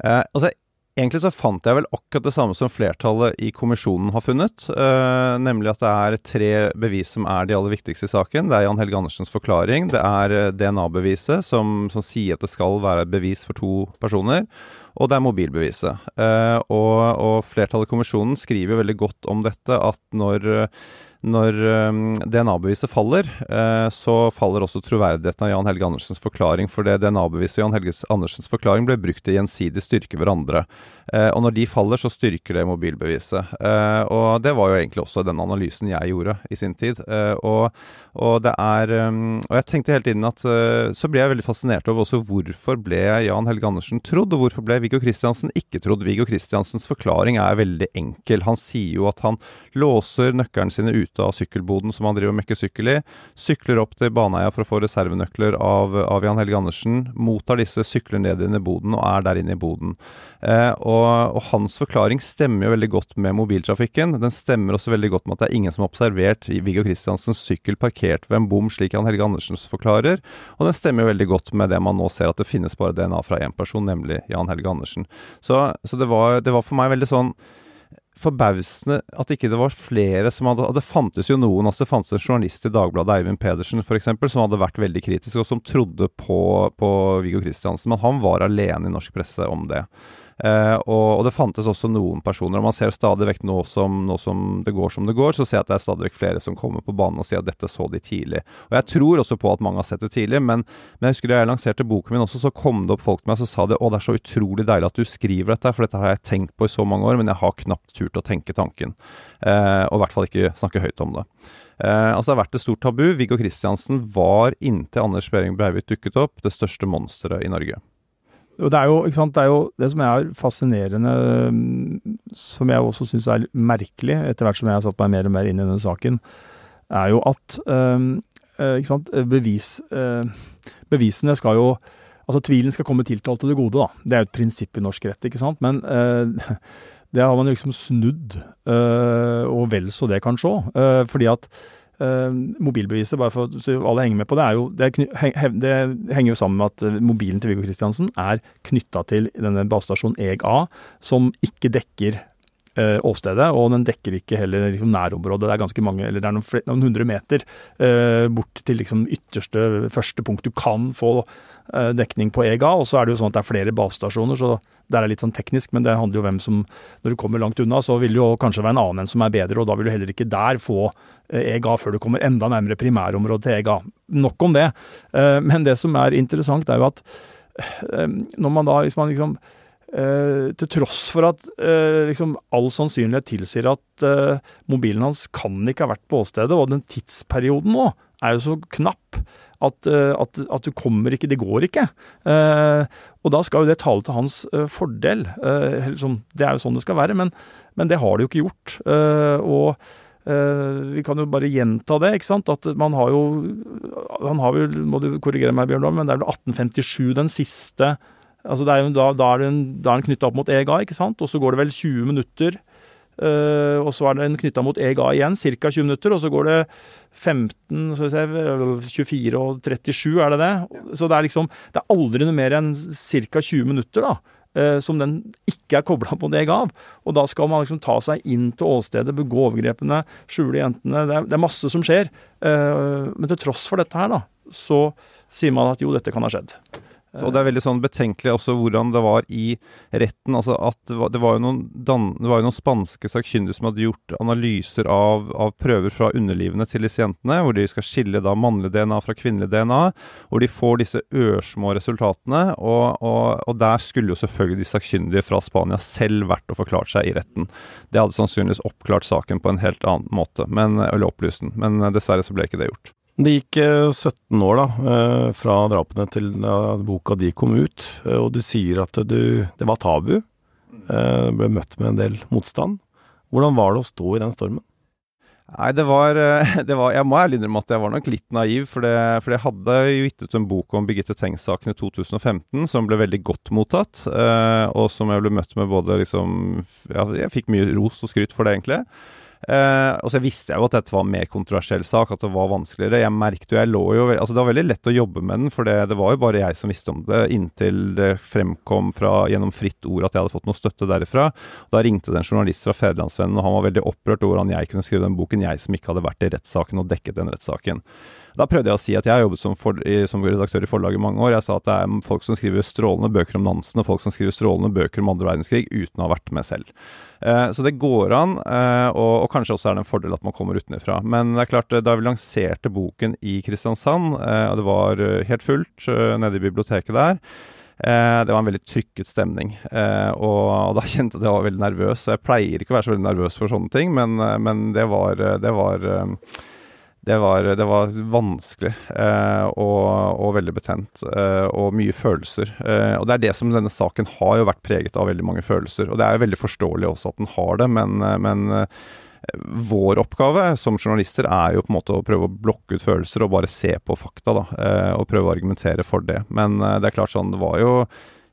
Eh, altså, Egentlig så fant jeg vel akkurat det samme som flertallet i kommisjonen har funnet. Eh, nemlig at det er tre bevis som er de aller viktigste i saken. Det er Jan Helge Andersens forklaring. Det er DNA-beviset som, som, sier at det skal være bevis for to personer og det er mobilbeviset. Eh, og, og, flertallet i kommisjonen skriver veldig godt om dette, at når, når um, DNA-beviset faller, eh, så faller også troverdigheten av Jan Helge Andersens forklaring, for det DNA-beviset og Jan Helge Andersens forklaring ble brukt til gjensidig styrke hverandre. Eh, og når de faller, så styrker det mobilbeviset. Eh, og det var jo egentlig også den analysen jeg gjorde i sin tid. Og, og, det er um, Og jeg tenkte hele tiden at så ble jeg veldig fascinert over også hvorfor ble Jan Helge Andersen trodd, og hvorfor ble Viggo Kristiansen ikke trodd. Viggo Kristiansens forklaring er veldig enkel. Han sier jo at han låser nøkkelen sine ute av sykkelboden som han driver og mekker sykkel i, sykler opp til Baneheia for å få reservenøkler av, av Jan Helge Andersen, mottar disse, sykler ned inn i boden og er der inne i boden. Eh, og, og, hans forklaring stemmer jo veldig godt med mobiltrafikken. Den stemmer også veldig godt med at det er ingen som har observert Viggo Kristiansens sykkel parkert ved en bom, slik Jan Helge Andersen forklarer. Og den stemmer jo veldig godt med det man nå ser, at det finnes bare DNA fra én person, nemlig Jan Helge Andersen. Så, så det, var, det var for meg veldig sånn forbausende at ikke det var flere som hadde Det fantes jo noen, altså det fantes en journalist i Dagbladet, Eivind Pedersen f.eks., som hadde vært veldig kritisk, og som trodde på, på Viggo Kristiansen. Men han var alene i norsk presse om det. Uh, og, og, det fantes også noen personer, og man ser stadig vekk nå som, nå som, det går som det går, så ser jeg at det er stadig vekk flere som kommer på banen og sier at dette så de tidlig. Og jeg tror også på at mange har sett det tidlig, men, men jeg husker da jeg lanserte boken min også, så kom det opp folk til meg som sa det, å det er så utrolig deilig at du skriver dette, for dette har jeg tenkt på i så mange år, men jeg har knapt turt å tenke tanken. Uh, og i hvert fall ikke snakke høyt om det. Uh, altså Det har vært et stort tabu. Viggo Kristiansen var inntil Anders Behring Breivik dukket opp, det største monsteret i Norge. Og det er jo, sant, det er jo det som er fascinerende, som jeg også syns er merkelig, etter hvert som jeg har satt meg mer og mer inn i denne saken, er jo at øh, ikke sant, bevis, øh, bevisene skal jo Altså tvilen skal komme tiltalt til det gode, da. Det er jo et prinsipp i norsk rett, ikke sant. Men øh, det har man liksom snudd, og vel så det kanskje òg. fordi at mobilbeviset, bare for så alle henger med på det, er jo, det, er, det, henger jo sammen med at eh, mobilen til Viggo Kristiansen er knytta til denne basestasjonen EG-A, som ikke dekker uh, åstedet, og den dekker ikke heller liksom, nærområdet. Det er ganske mange, eller det er noen, noen hundre meter uh, bort til liksom, ytterste første punkt du kan få dekning på EGA. Og så er det jo sånn at det er flere basestasjoner, så det er litt sånn teknisk, men det handler jo om hvem som Når du kommer langt unna, så vil det jo kanskje være en annen enn som er bedre, og da vil du heller ikke der få EGA før du kommer enda nærmere primærområdet til EGA. Nok om det. Eh, men det som er interessant, er jo at eh, når man da, hvis man liksom Uh, til tross for at uh, liksom all sannsynlighet tilsier at uh, mobilen hans kan ikke ha vært på åstedet, og den tidsperioden nå er jo så knapp at, at, at du kommer ikke Det går ikke. og da skal jo det tale til hans fordel. Liksom, det er jo sånn det skal være, men, men det har det jo ikke gjort. og vi kan jo bare gjenta det, ikke sant. At man har jo Han har vel, må du korrigere meg, Bjørn men det er vel 1857 den siste altså er jo, Da, da er den, den knytta opp mot EGA, ikke sant. Og så går det vel 20 minutter. Uh, og så er den knytta mot EGA igjen, ca. 20 minutter. Og så går det 15, så vi se, 24 og 37, er det det? Så det er liksom Det er aldri noe mer enn ca. 20 minutter, da eh, som den ikke er kobla på det gav. Og da skal man liksom ta seg inn til åstedet, begå overgrepene, skjule jentene. Det er, det er masse som skjer. Eh, men til tross for dette her, da, så sier man at jo, dette kan ha skjedd. Så det er veldig sånn betenkelig også hvordan det var i retten. altså at Det var, jo, noen, dan, var jo noen spanske sakkyndige som hadde gjort analyser av, av, prøver fra underlivene til disse jentene, hvor de skal skille da mannlig DNA fra kvinnelig DNA. Hvor de får disse ørsmå resultatene. Og, og, og der skulle jo selvfølgelig de sakkyndige fra Spania selv vært og forklart seg i retten. Det hadde sannsynligvis oppklart saken på en helt annen måte, men, eller opplyst den. Men dessverre så ble ikke det gjort. Det gikk 17 eh, år da, eh, fra drapene til da boka di kom ut, eh, og du sier at du, det var tabu. Du ble møtt med en del motstand. Hvordan var det å stå i den stormen? Nei, det var, det var, Jeg må ærlig innrømme at jeg var nok litt naiv. For, det, for jeg hadde jo gitt ut en bok om Birgitte Tengs-saken i 2015 som ble veldig godt mottatt. Og som jeg ble møtt med både liksom ja, Jeg fikk mye ros og skryt for det, egentlig. Eh, og så visste jeg jo at dette var en mer kontroversiell sak, at det var vanskeligere. Jeg merket jo, jeg lå jo altså Det var veldig lett å jobbe med den, for det, det var jo bare jeg som visste om det, inntil det fremkom fra, gjennom fritt ord at jeg hadde fått noe støtte derifra. Da ringte det en journalist fra Federlandsvennen, og han var veldig opprørt over hvordan jeg kunne skrive den boken, jeg som ikke hadde vært i rettssaken og dekket den rettssaken. Da prøvde jeg å si at jeg har jobbet som, for, som, redaktør i forlag i mange år. Jeg sa at det er folk som skriver strålende bøker om Nansen, og folk som skriver strålende bøker om andre verdenskrig uten å ha vært med selv. Eh, så det går an, eh, og, og, kanskje også er det en fordel at man kommer utenfra. Men det er klart, eh, da vi lanserte boken i Kristiansand, og det var helt fullt nede i biblioteket der, det var en veldig trykket stemning, og, da kjente jeg at jeg var veldig nervøs. Jeg pleier ikke å være så veldig nervøs for sånne ting, men, men det var, det var det var, det var vanskelig eh, og, og, veldig betent, eh, og mye følelser. Eh, og det er det som denne saken har jo vært preget av veldig mange følelser. Og det er jo veldig forståelig også at den har det, men, eh, men eh, vår oppgave som journalister er jo på en måte å prøve å blokke ut følelser og bare se på fakta, da. Eh, og prøve å argumentere for det. Men det er klart sånn, det var jo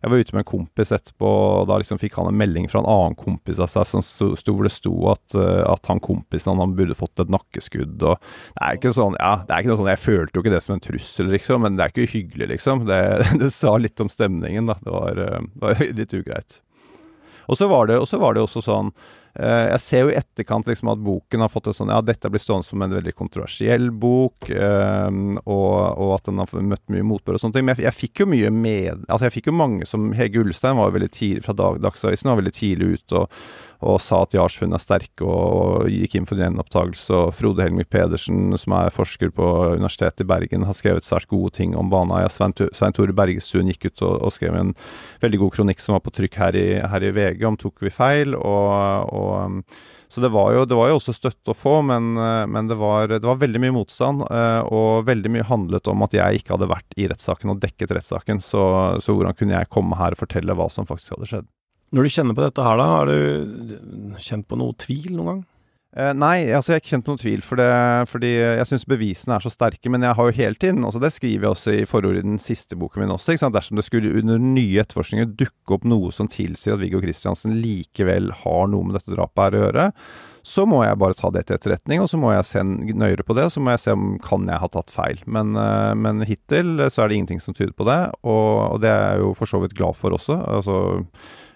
jeg var ute med en kompis etterpå, og da liksom fikk han en melding fra en annen kompis av seg som sto, hvor det sto at, uh, at han kompisen han burde fått et nakkeskudd. og Det er ikke sånn, ja, det er ikke noe sånn, Jeg følte jo ikke det som en trussel, liksom, men det er ikke hyggelig, liksom. Det, det sa litt om stemningen, da. Det var, uh, det var litt ugreit. Og så var, var, det også sånn Eh, jeg ser jo i etterkant liksom at boken har fått det sånn Ja, dette blir stående som en veldig kontroversiell bok, eh, og, og, at den har møtt mye motbør og sånne ting. Men jeg, jeg, fikk jo mye med Altså, jeg fikk jo mange som Hege Ulstein var veldig tidlig fra dag, Dagsavisen, var veldig tidlig ute og og sa at Jarsfunn er sterke, og gikk inn for gjenopptakelse. Og Frode Helmik Pedersen, som er forsker på Universitetet i Bergen, har skrevet svært gode ting om Baneheia. Svein, Svein Tore Bergestuen gikk ut og, og, skrev en veldig god kronikk som var på trykk her i, her i VG om tok vi feil. og, og så det var, jo, det var, jo, også støtte å få, men, men det, var, det, var, veldig mye motstand. Og veldig mye handlet om at jeg ikke hadde vært i rettssaken og dekket rettssaken. Så, så hvordan kunne jeg komme her og fortelle hva som faktisk hadde skjedd? Når du kjenner på dette her, da, har du kjent på noe tvil noen gang? Eh, nei, altså jeg har ikke kjent på noe tvil, for det, fordi jeg syns bevisene er så sterke. Men jeg har jo hele tiden, altså det skriver jeg også i forordet i den siste boken min også, dersom det skulle under nye etterforskninger dukke opp noe som tilsier at Viggo Kristiansen likevel har noe med dette drapet her å gjøre, så må jeg bare ta det til etterretning, og så må jeg se nøyere på det. Så må jeg se om kan jeg ha tatt feil. Men, eh, men hittil så er det ingenting som tyder på det, og, og det er jeg jo for så vidt glad for også. altså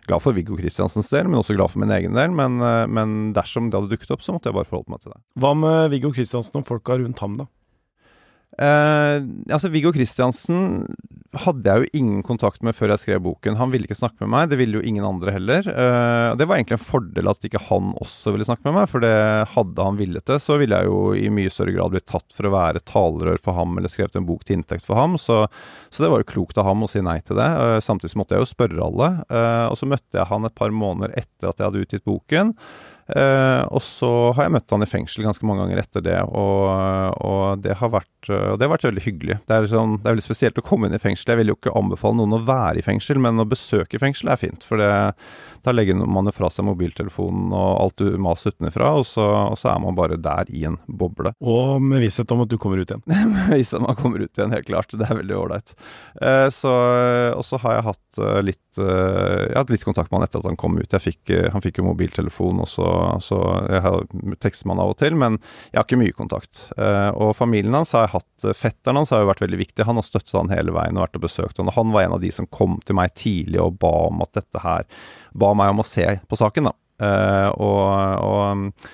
glad for Viggo Kristiansens del, men også glad for min egen del. Men, eh, men, dersom det hadde dukket opp, så måtte jeg bare forholde meg til det. Hva med Viggo Kristiansen og folka rundt ham, da? Eh, altså Viggo Kristiansen hadde jeg jo ingen kontakt med før jeg skrev boken. Han ville ikke snakke med meg, det ville jo ingen andre heller. Eh, det var egentlig en fordel at ikke han også ville snakke med meg, for det hadde han villet det, så ville jeg jo i mye større grad blitt tatt for å være talerør for ham eller skrevet en bok til inntekt for ham. Så, så det var jo klokt av ham å si nei til det. Eh, samtidig måtte jeg jo spørre alle. Eh, og så møtte jeg han et par måneder etter at jeg hadde utgitt boken. Uh, og så har jeg møtt han i fengsel ganske mange ganger etter det, og, og det, har vært, uh, det, har vært, veldig hyggelig. Det er, sånn, det er, veldig spesielt å komme inn i fengsel. Jeg vil jo ikke anbefale noen å være i fengsel, men å besøke fengsel er fint. For det, da legger man jo fra seg mobiltelefonen og alt du maser utenfra, og, og, så er man bare der i en boble. Og med visshet om at du kommer ut igjen? med visshet om at man kommer ut igjen, helt klart. Det er veldig ålreit. Uh, og så har jeg hatt litt, jeg har hatt litt kontakt med han etter at han kom ut. Fikk, han fikk jo mobiltelefon, og så så jeg har tekster man av og til, men jeg har ikke mye kontakt. Eh, og familien hans har jeg hatt Fetteren hans har jo vært veldig viktig. Han har støttet han hele veien og vært og besøkt han. Og han var en av de som kom til meg tidlig og ba om at dette her Ba meg om å se på saken, da. Eh, og, og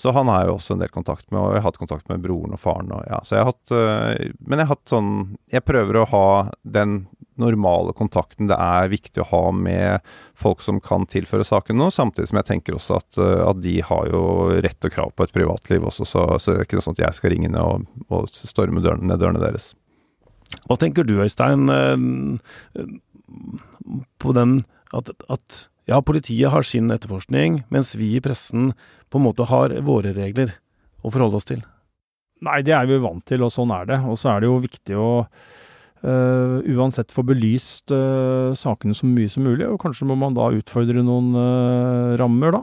så han har jeg jo også en del kontakt med, og jeg har hatt kontakt med broren og faren. Og, ja, jeg hatt, men jeg har hatt sånn Jeg prøver å ha den normale kontakten det er viktig å ha med folk som kan tilføre saken noe, samtidig som jeg tenker også at, øh, at de har jo rett og krav på et privatliv også, så, så det er ikke noe sånn at jeg skal ringe ned og, og storme dørene, ned dørene deres. Hva tenker du, Øystein, øh, på den at, at ja, politiet har sin etterforskning, mens vi i pressen på en måte har våre regler å forholde oss til. Nei, det er vi vant til, og sånn er det. Og så er det jo viktig å uh, uansett få belyst uh, sakene så mye som mulig. Og kanskje må man da utfordre noen uh, rammer, da.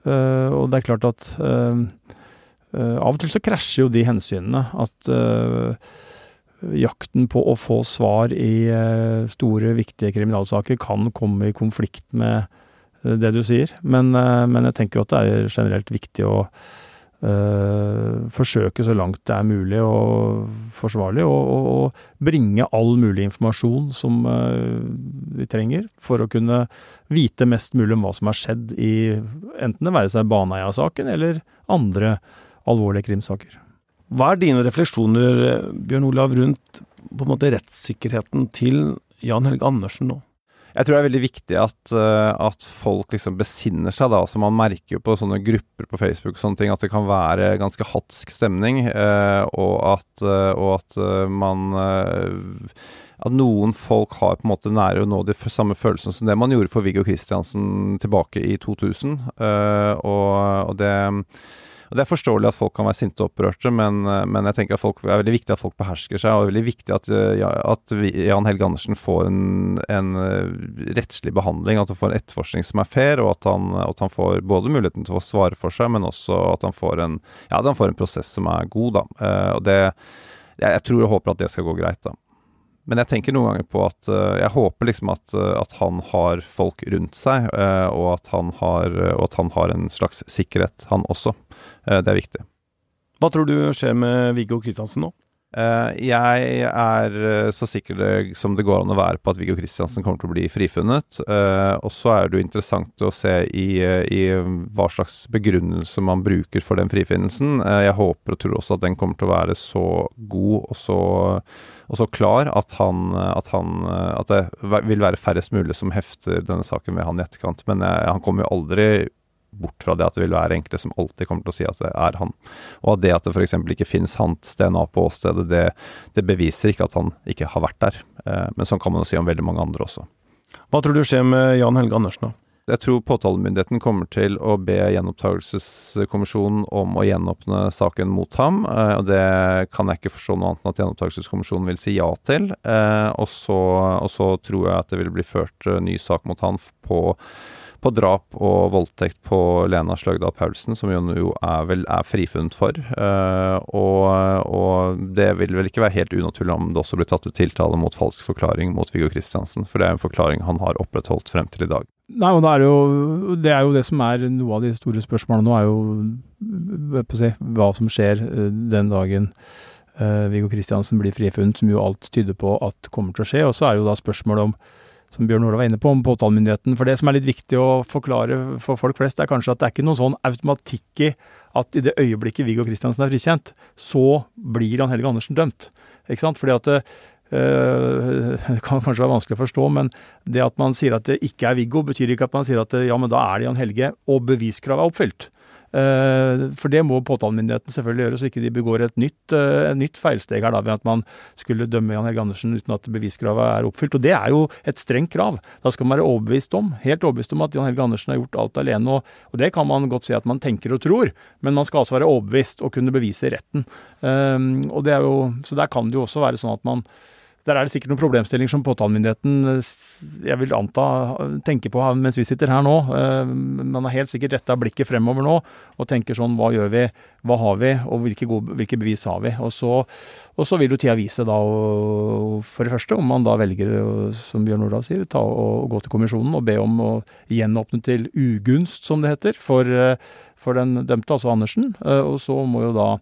og det er klart at av og til så krasjer jo de hensynene. At jakten på å få svar i store, viktige kriminalsaker kan komme i konflikt med det du sier. Men, men jeg tenker jo at det er generelt viktig å uh, forsøke så langt det er mulig og forsvarlig å bringe all mulig informasjon som uh, vi trenger for å kunne vite mest mulig om hva som har skjedd i enten det være seg Baneheia-saken eller andre alvorlige krimsaker. Hva er dine refleksjoner, Bjørn Olav, rundt på en måte rettssikkerheten til Jan Helge Andersen nå? Jeg tror det er veldig viktig at, uh, at folk liksom besinner seg, da. Altså man merker jo på sånne grupper på Facebook og sånne ting at det kan være ganske hatsk stemning, uh, og at, uh, og at man At noen folk har på en måte nære å nå de samme følelsene som det man gjorde for Viggo Kristiansen tilbake i 2000, og, og det og Det er forståelig at folk kan være sinte og opprørte, men, eh, men jeg tenker at folk, det er veldig viktig at folk behersker seg. Og det er veldig viktig at, ja, at Jan Helge Andersen får en, en, eh, rettslig behandling. At han får en etterforskning som er fair, og at han, at han, får både muligheten til å svare for seg, men også at han får en, ja, han får en prosess som er god. da. og det, jeg tror og håper at det skal gå greit. da. Men jeg tenker noen ganger på at uh, jeg håper liksom at, uh, at, han har folk rundt seg, uh, og, at har, og, at han har, en slags sikkerhet, han også. det er viktig. Hva tror du skjer med Viggo Kristiansen nå? Uh, jeg er uh, så sikker som det går an å være på at Viggo Kristiansen kommer til å bli frifunnet. Uh, og så er det jo interessant å se i, i, hva slags begrunnelse man bruker for den frifinnelsen. jeg håper og tror også at den kommer til å være så god og så, og så klar at, han, at, han, at det vil være færrest mulig som hefter denne saken ved han i etterkant. Men han kommer jo aldri bort fra det at det vil være enkelte som alltid kommer til å si at det er han. Og at det at det f.eks. ikke finnes hans DNA på åstedet, det, det, beviser ikke at han ikke har vært der. Eh, men sånn kan man jo si om veldig mange andre også. Hva tror du skjer med Jan Helge Andersen, da? Jeg tror påtalemyndigheten kommer til å be gjenopptakelseskommisjonen om å gjenåpne saken mot ham. Eh, og Det kan jeg ikke forstå noe annet enn at gjenopptakelseskommisjonen vil si ja til. Eh, og så, og så tror jeg at det vil bli ført ny sak mot han på på drap og voldtekt på Lena Sløgdal Paulsen, som hun jo er, vel, er frifunnet for. Uh, og, og, det vil vel ikke være helt unaturlig om det også blir tatt ut tiltale mot falsk forklaring mot Viggo Kristiansen, for det er en forklaring han har opprettholdt frem til i dag. Nei, og det er, jo, det er jo det som er noe av de store spørsmålene nå, er jo si, hva som skjer eh, den dagen uh, Viggo Kristiansen blir frifunnet, som jo alt tyder på at kommer til å skje. Og så er jo da spørsmålet om som Bjørn Ola var inne på, om påtalemyndigheten. For det som er litt viktig å forklare for folk flest, er kanskje at det er ikke noen sånn automatikk i at i det øyeblikket Viggo Kristiansen er frikjent, så blir Jan Helge Andersen dømt. Ikke sant? Fordi at det, øh, det kan kanskje være vanskelig å forstå, men det at man sier at det ikke er Viggo, betyr ikke at man sier at ja, men da er det Jan Helge, og beviskravet er oppfylt. Eh, for det må påtalemyndigheten selvfølgelig gjøre, så ikke de begår et nytt, eh, et nytt feilsteg her da, ved at man skulle dømme Jan Helge Andersen uten at beviskravet er oppfylt. Og det er jo et strengt krav. Da skal man være overbevist om, helt overbevist om at Jan Helge Andersen har gjort alt alene. Og, og det kan man godt si at man tenker og tror, men man skal altså være overbevist og kunne bevise retten. Um, og det er jo, så der kan det jo også være sånn at man der er det sikkert noen problemstillinger som påtalemyndigheten eh, jeg vil anta tenker på mens vi sitter her nå. Eh, man har helt sikkert retta blikket fremover nå og tenker sånn hva gjør vi, hva har vi, og hvilke, gode, hvilke bevis har vi. Og så, og så, vil jo tida vise da for det første om man da velger, som Bjørn Nordahl sier, ta og gå til kommisjonen og be om å gjenåpne til ugunst, som det heter, for, eh, for den dømte, altså Andersen. Og så må jo da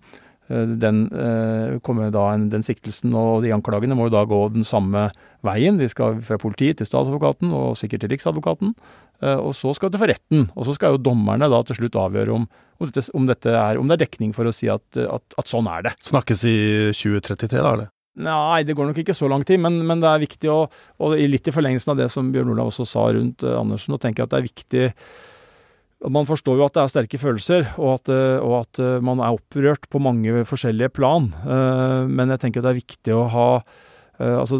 den, eh, kommer da, den siktelsen og de anklagene må jo da gå den samme veien. De skal fra politiet til statsadvokaten og sikkert til riksadvokaten. Eh, og så skal det for retten. Og så skal jo dommerne da til slutt avgjøre om, om, dette, om, dette er, om det er dekning for å si at, at, at, sånn er det. Snakkes i 2033 da, eller? Nei, det går nok ikke så lang tid, men, men det er viktig å, og litt i forlengelsen av det som Bjørn Olav også sa rundt Andersen, og tenker at det er viktig man forstår jo at det er sterke følelser, og at, eh, og at, eh, man er opprørt på mange forskjellige plan. Eh, men jeg tenker det er viktig å ha Altså,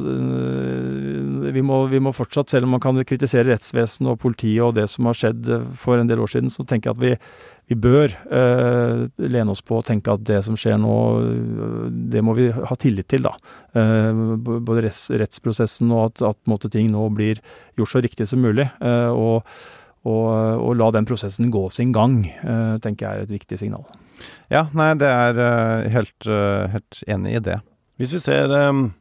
vi må, vi må fortsatt, selv om man kan kritisere rettsvesenet og politiet og det som har skjedd for en del år siden, så tenker jeg at vi, vi bør lene oss på å tenke at det som skjer nå, det må vi ha tillit til, da. Både rettsprosessen og at, at måte, ting nå blir gjort så riktig som mulig. Og og, og, la den prosessen gå sin gang, uh, tenker jeg er et viktig signal. Ja, nei, det er uh, helt, uh, helt, enig i det. Hvis vi ser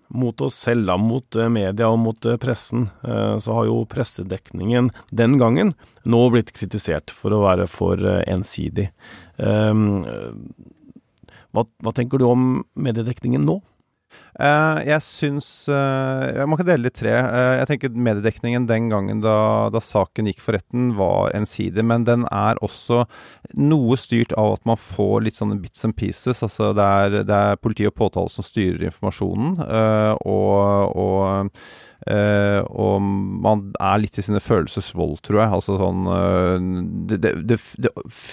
mot oss selv, da, mot media og mot pressen, så har jo pressedekningen den gangen nå blitt kritisert for å være for ensidig. Hva, hva tenker du om mediedekningen nå? Uh, jeg syns uh, Man kan dele i tre. Uh, jeg tenker Mediedekningen den gangen da, da, saken gikk for retten, var ensidig. Men den er også noe styrt av at man får litt sånne bits and pieces. Altså det er, det er politi og påtale som styrer informasjonen. og, og Uh, og man er litt i sine følelses vold, tror jeg. Altså sånn uh, det, det, det,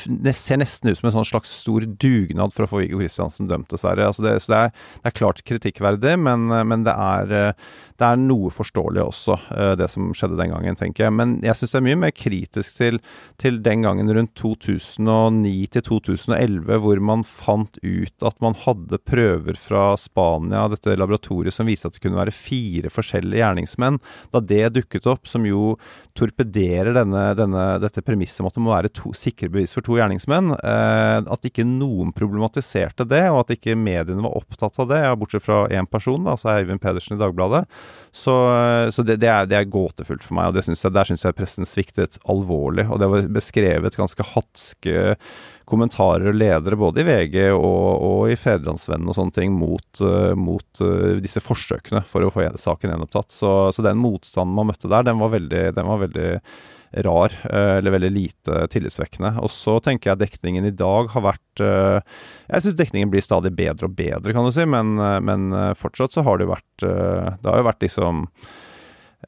det, ser nesten ut som en sånn slags stor dugnad for å få Viggo Kristiansen dømt, dessverre. Altså så det er, er, klart kritikkverdig, men, men det er det er noe forståelig også, eh, det som skjedde den gangen, tenker jeg. Men jeg syns det er mye mer kritisk til, til den gangen rundt 2009 til 2011, hvor man fant ut at man hadde prøver fra Spania, dette laboratoriet, som viste at det kunne være fire forskjellige gjerningsmenn. Da det dukket opp, som jo torpederer denne, denne, dette premisset om at det må være to, sikre bevis for to gjerningsmenn, eh, at ikke noen problematiserte det, og at ikke mediene var opptatt av det, bortsett fra én person, da, altså Eivind Pedersen i Dagbladet, Så, så det, det, er, det, er, gåtefullt for meg, og synes jeg, der syns jeg pressen sviktet alvorlig. Og det var beskrevet ganske hatske kommentarer og ledere både i VG og, og i Fedrelandsvennen og sånne ting mot, uh, mot uh, disse forsøkene for å få saken gjenopptatt. Så, så, den motstanden man møtte der, den var veldig, den var veldig rar, uh, eller veldig lite tillitsvekkende. Og så tenker jeg dekningen i dag har vært Jeg syns dekningen blir stadig bedre og bedre, kan du si, men, men fortsatt så har det jo vært Det har jo vært liksom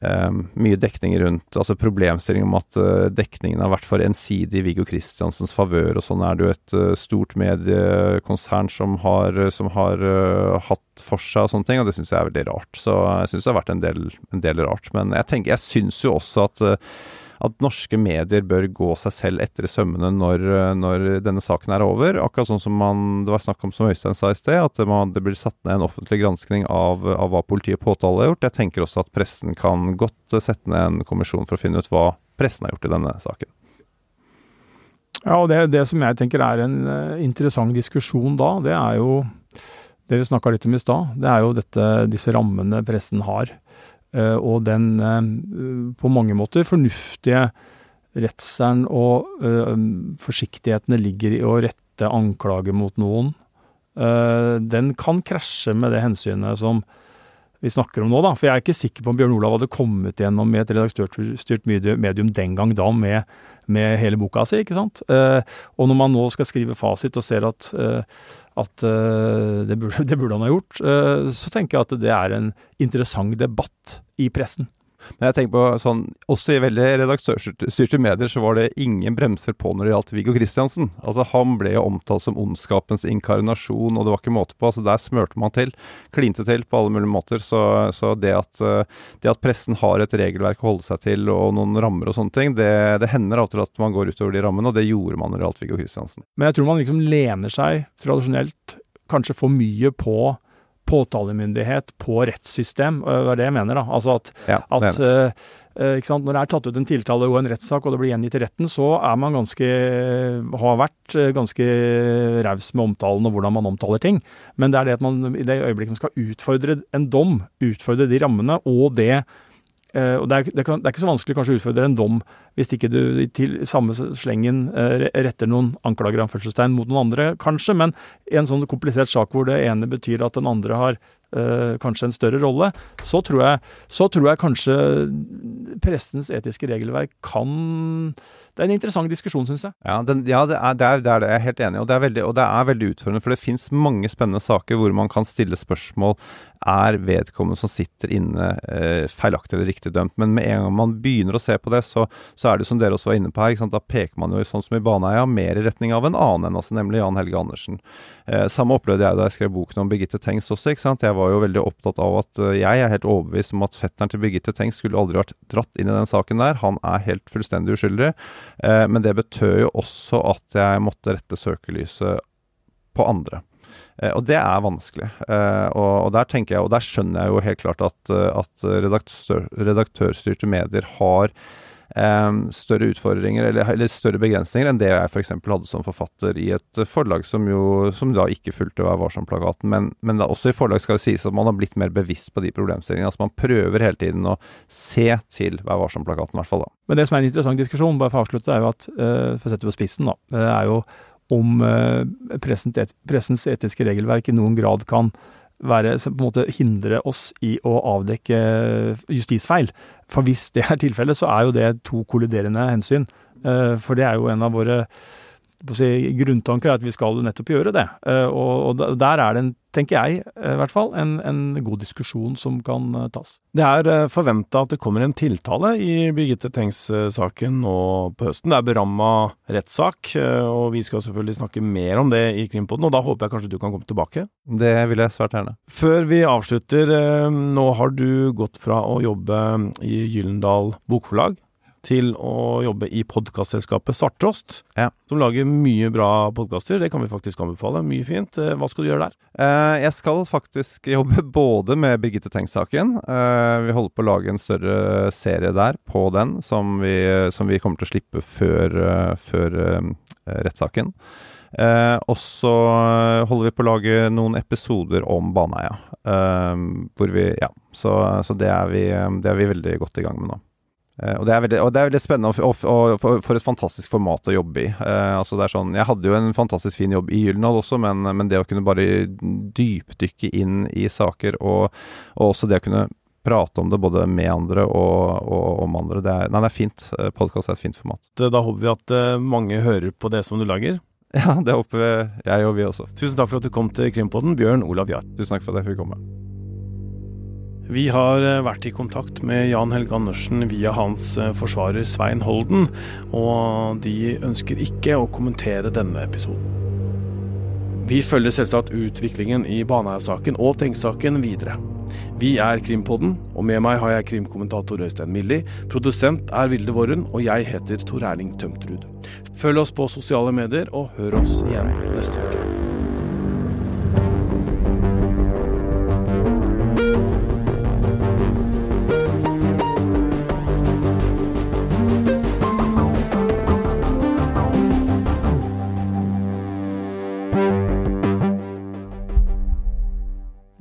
Um, mye dekning rundt altså problemstilling om at uh, dekningen har vært for ensidig i Viggo Kristiansens favør. Og sånn er det jo et uh, stort mediekonsern som har, som har uh, hatt for seg og sånne ting, og det syns jeg er veldig rart. Så jeg syns det har vært en del, en del, rart. Men jeg tenker, jeg syns jo også at at norske medier bør gå seg selv etter i sømmene når, når, denne saken er over. Akkurat sånn som man, det var snakk om som Øystein sa i sted, at man, det blir satt ned en offentlig granskning av, av hva politiet og påtale har gjort. Jeg tenker også at pressen kan godt sette ned en kommisjon for å finne ut hva pressen har gjort i denne saken. Ja, og det, det som jeg tenker er en uh, interessant diskusjon da, det er jo det vi snakka litt om i stad. Det er jo dette, disse rammene pressen har. Eh, og den eh, på mange måter fornuftige redselen og eh, forsiktighetene ligger i å rette anklager mot noen, den kan krasje med det hensynet som vi snakker om nå, da. For jeg er ikke sikker på om Bjørn Olav hadde kommet gjennom med et redaktørstyrt medium den gang da med, med hele boka si, ikke sant. og når man nå skal skrive fasit og ser at at uh, det, burde, det, burde, han ha gjort, så tenker jeg at det er en interessant debatt i pressen. Men jeg tenker på sånn, også i veldig redaktørstyrte medier så var det ingen bremser på når det gjaldt Viggo Kristiansen. Altså Han ble jo omtalt som ondskapens inkarnasjon, og det var ikke måte på. altså Der smørte man til. Klinte til på alle mulige måter. Så, så det, at, det, at, pressen har et regelverk å holde seg til og noen rammer og sånne ting, det, det hender av og til at man går utover de rammene, og det gjorde man når det gjaldt Viggo Kristiansen. Men jeg tror man liksom lener seg tradisjonelt kanskje for mye på påtalemyndighet på rettssystem. Det er det jeg mener. da. Altså at, ja, at uh, Når det er tatt ut en tiltale og en rettssak, og det blir gjengitt i retten, så er man ganske, har vært ganske raus med omtalen og hvordan man omtaler ting. Men det er det at man i det øyeblikket man skal utfordre en dom, utfordre de rammene og det Uh, og det er, det, kan, det er, ikke så vanskelig kanskje å utfordre en dom hvis ikke du til samme slengen uh, retter noen anklager anførselstegn mot noen andre, kanskje, men i en sånn komplisert sak hvor det ene betyr at den andre har uh, kanskje en større rolle, så tror, jeg, så tror jeg kanskje pressens etiske regelverk kan det er en interessant diskusjon, syns jeg. Ja, den, ja det, er, det, er, det, er, det, Jeg er helt enig. Og, veldig, og det er veldig utfordrende, for det fins mange spennende saker hvor man kan stille spørsmål er vedkommende som sitter inne eh, feilaktig eller riktig dømt. Men med en gang man begynner å se på det, så, så er det som dere også var inne på her, da peker man jo sånn som i Baneheia mer i retning av en annen enn, altså, nemlig Jan Helge Andersen. Eh, samme opplevde jeg da jeg skrev boken om Birgitte Tengs også. ikke sant? Jeg var jo veldig opptatt av at uh, jeg er helt overbevist om at fetteren til Birgitte Tengs skulle aldri vært dratt inn i den saken der. Han er helt fullstendig uskyldig. Eh, men det betød jo også at jeg måtte rette søkelyset på andre. Eh, og det er vanskelig. Eh, og, der tenker jeg, og der skjønner jeg jo helt klart at, eh, at redaktør, redaktørstyrte medier har større utfordringer eller, eller, større begrensninger enn det jeg f.eks. hadde som forfatter i et forlag som jo som da ikke fulgte Vær varsom-plakaten. Men, men da også i forlag skal det sies at man har blitt mer bevisst på de problemstillingene. Altså Man prøver hele tiden å se til Vær varsom-plakaten, i hvert fall. da. Men det som er en interessant diskusjon, bare for å avslutte, er jo at, for å sette det på spissen, da, er jo om eh, pressens etiske regelverk i noen grad kan være, på en måte hindre oss i å avdekke justisfeil. For hvis det er tilfellet, så er jo det to kolliderende hensyn. Eh, for det er jo en av våre grunntanker er at vi skal nettopp gjøre det. Eh, og, og der er det, en, tenker jeg eh, i hvert fall, en, en god diskusjon som kan eh, tas. Det er forventa at det kommer en tiltale i Birgitte Tengs-saken nå på høsten. Det er beramma rettssak, og vi skal selvfølgelig snakke mer om det i Krimpodden. Og da håper jeg kanskje du kan komme tilbake? Det vil jeg svært gjerne. Før vi avslutter, nå har du gått fra å jobbe i Gyllendal Bokforlag til å jobbe i podkastselskapet Svarttrost, ja. som lager mye bra podkaster. Det kan vi faktisk anbefale. Mye fint. Eh, hva skal du gjøre der? Eh, jeg skal faktisk jobbe både med Birgitte Tengs-saken. Eh, vi holder på å lage en større serie der på den, som vi, som vi kommer til å slippe før, før rettssaken. Eh, og så holder vi på å lage noen episoder om Baneheia. Eh, hvor vi Ja, så, så det, er vi, det er vi veldig godt i gang med nå. Eh, og, det veldig, og, det er veldig, spennende, og, og, og, for et fantastisk format å jobbe i. Eh, altså det er sånn, jeg hadde jo en fantastisk fin jobb i Gyldendal også, men, men, det å kunne bare dypdykke inn i saker, og, også det å kunne prate om det både med andre og, om andre, det er, nei, det er fint. Eh, Podkast er et fint format. Da håper vi at eh, mange hører på det som du lager. Ja, det håper jeg og vi også. Tusen takk for at du kom til Krimpodden, Bjørn Olav Jahr. Tusen takk for at jeg fikk komme. Vi har eh, vært i kontakt med Jan Helge Andersen via hans eh, forsvarer Svein Holden, og de ønsker ikke å kommentere denne episoden. Vi følger selvsagt utviklingen i Baneheia-saken og Tengs-saken videre. Vi er Krimpodden, og med meg har jeg krimkommentator Øystein Milli. Produsent er Vilde Worren, og jeg heter Tor Erling Tømtrud. Følg oss på sosiale medier, og hør oss igjen neste uke.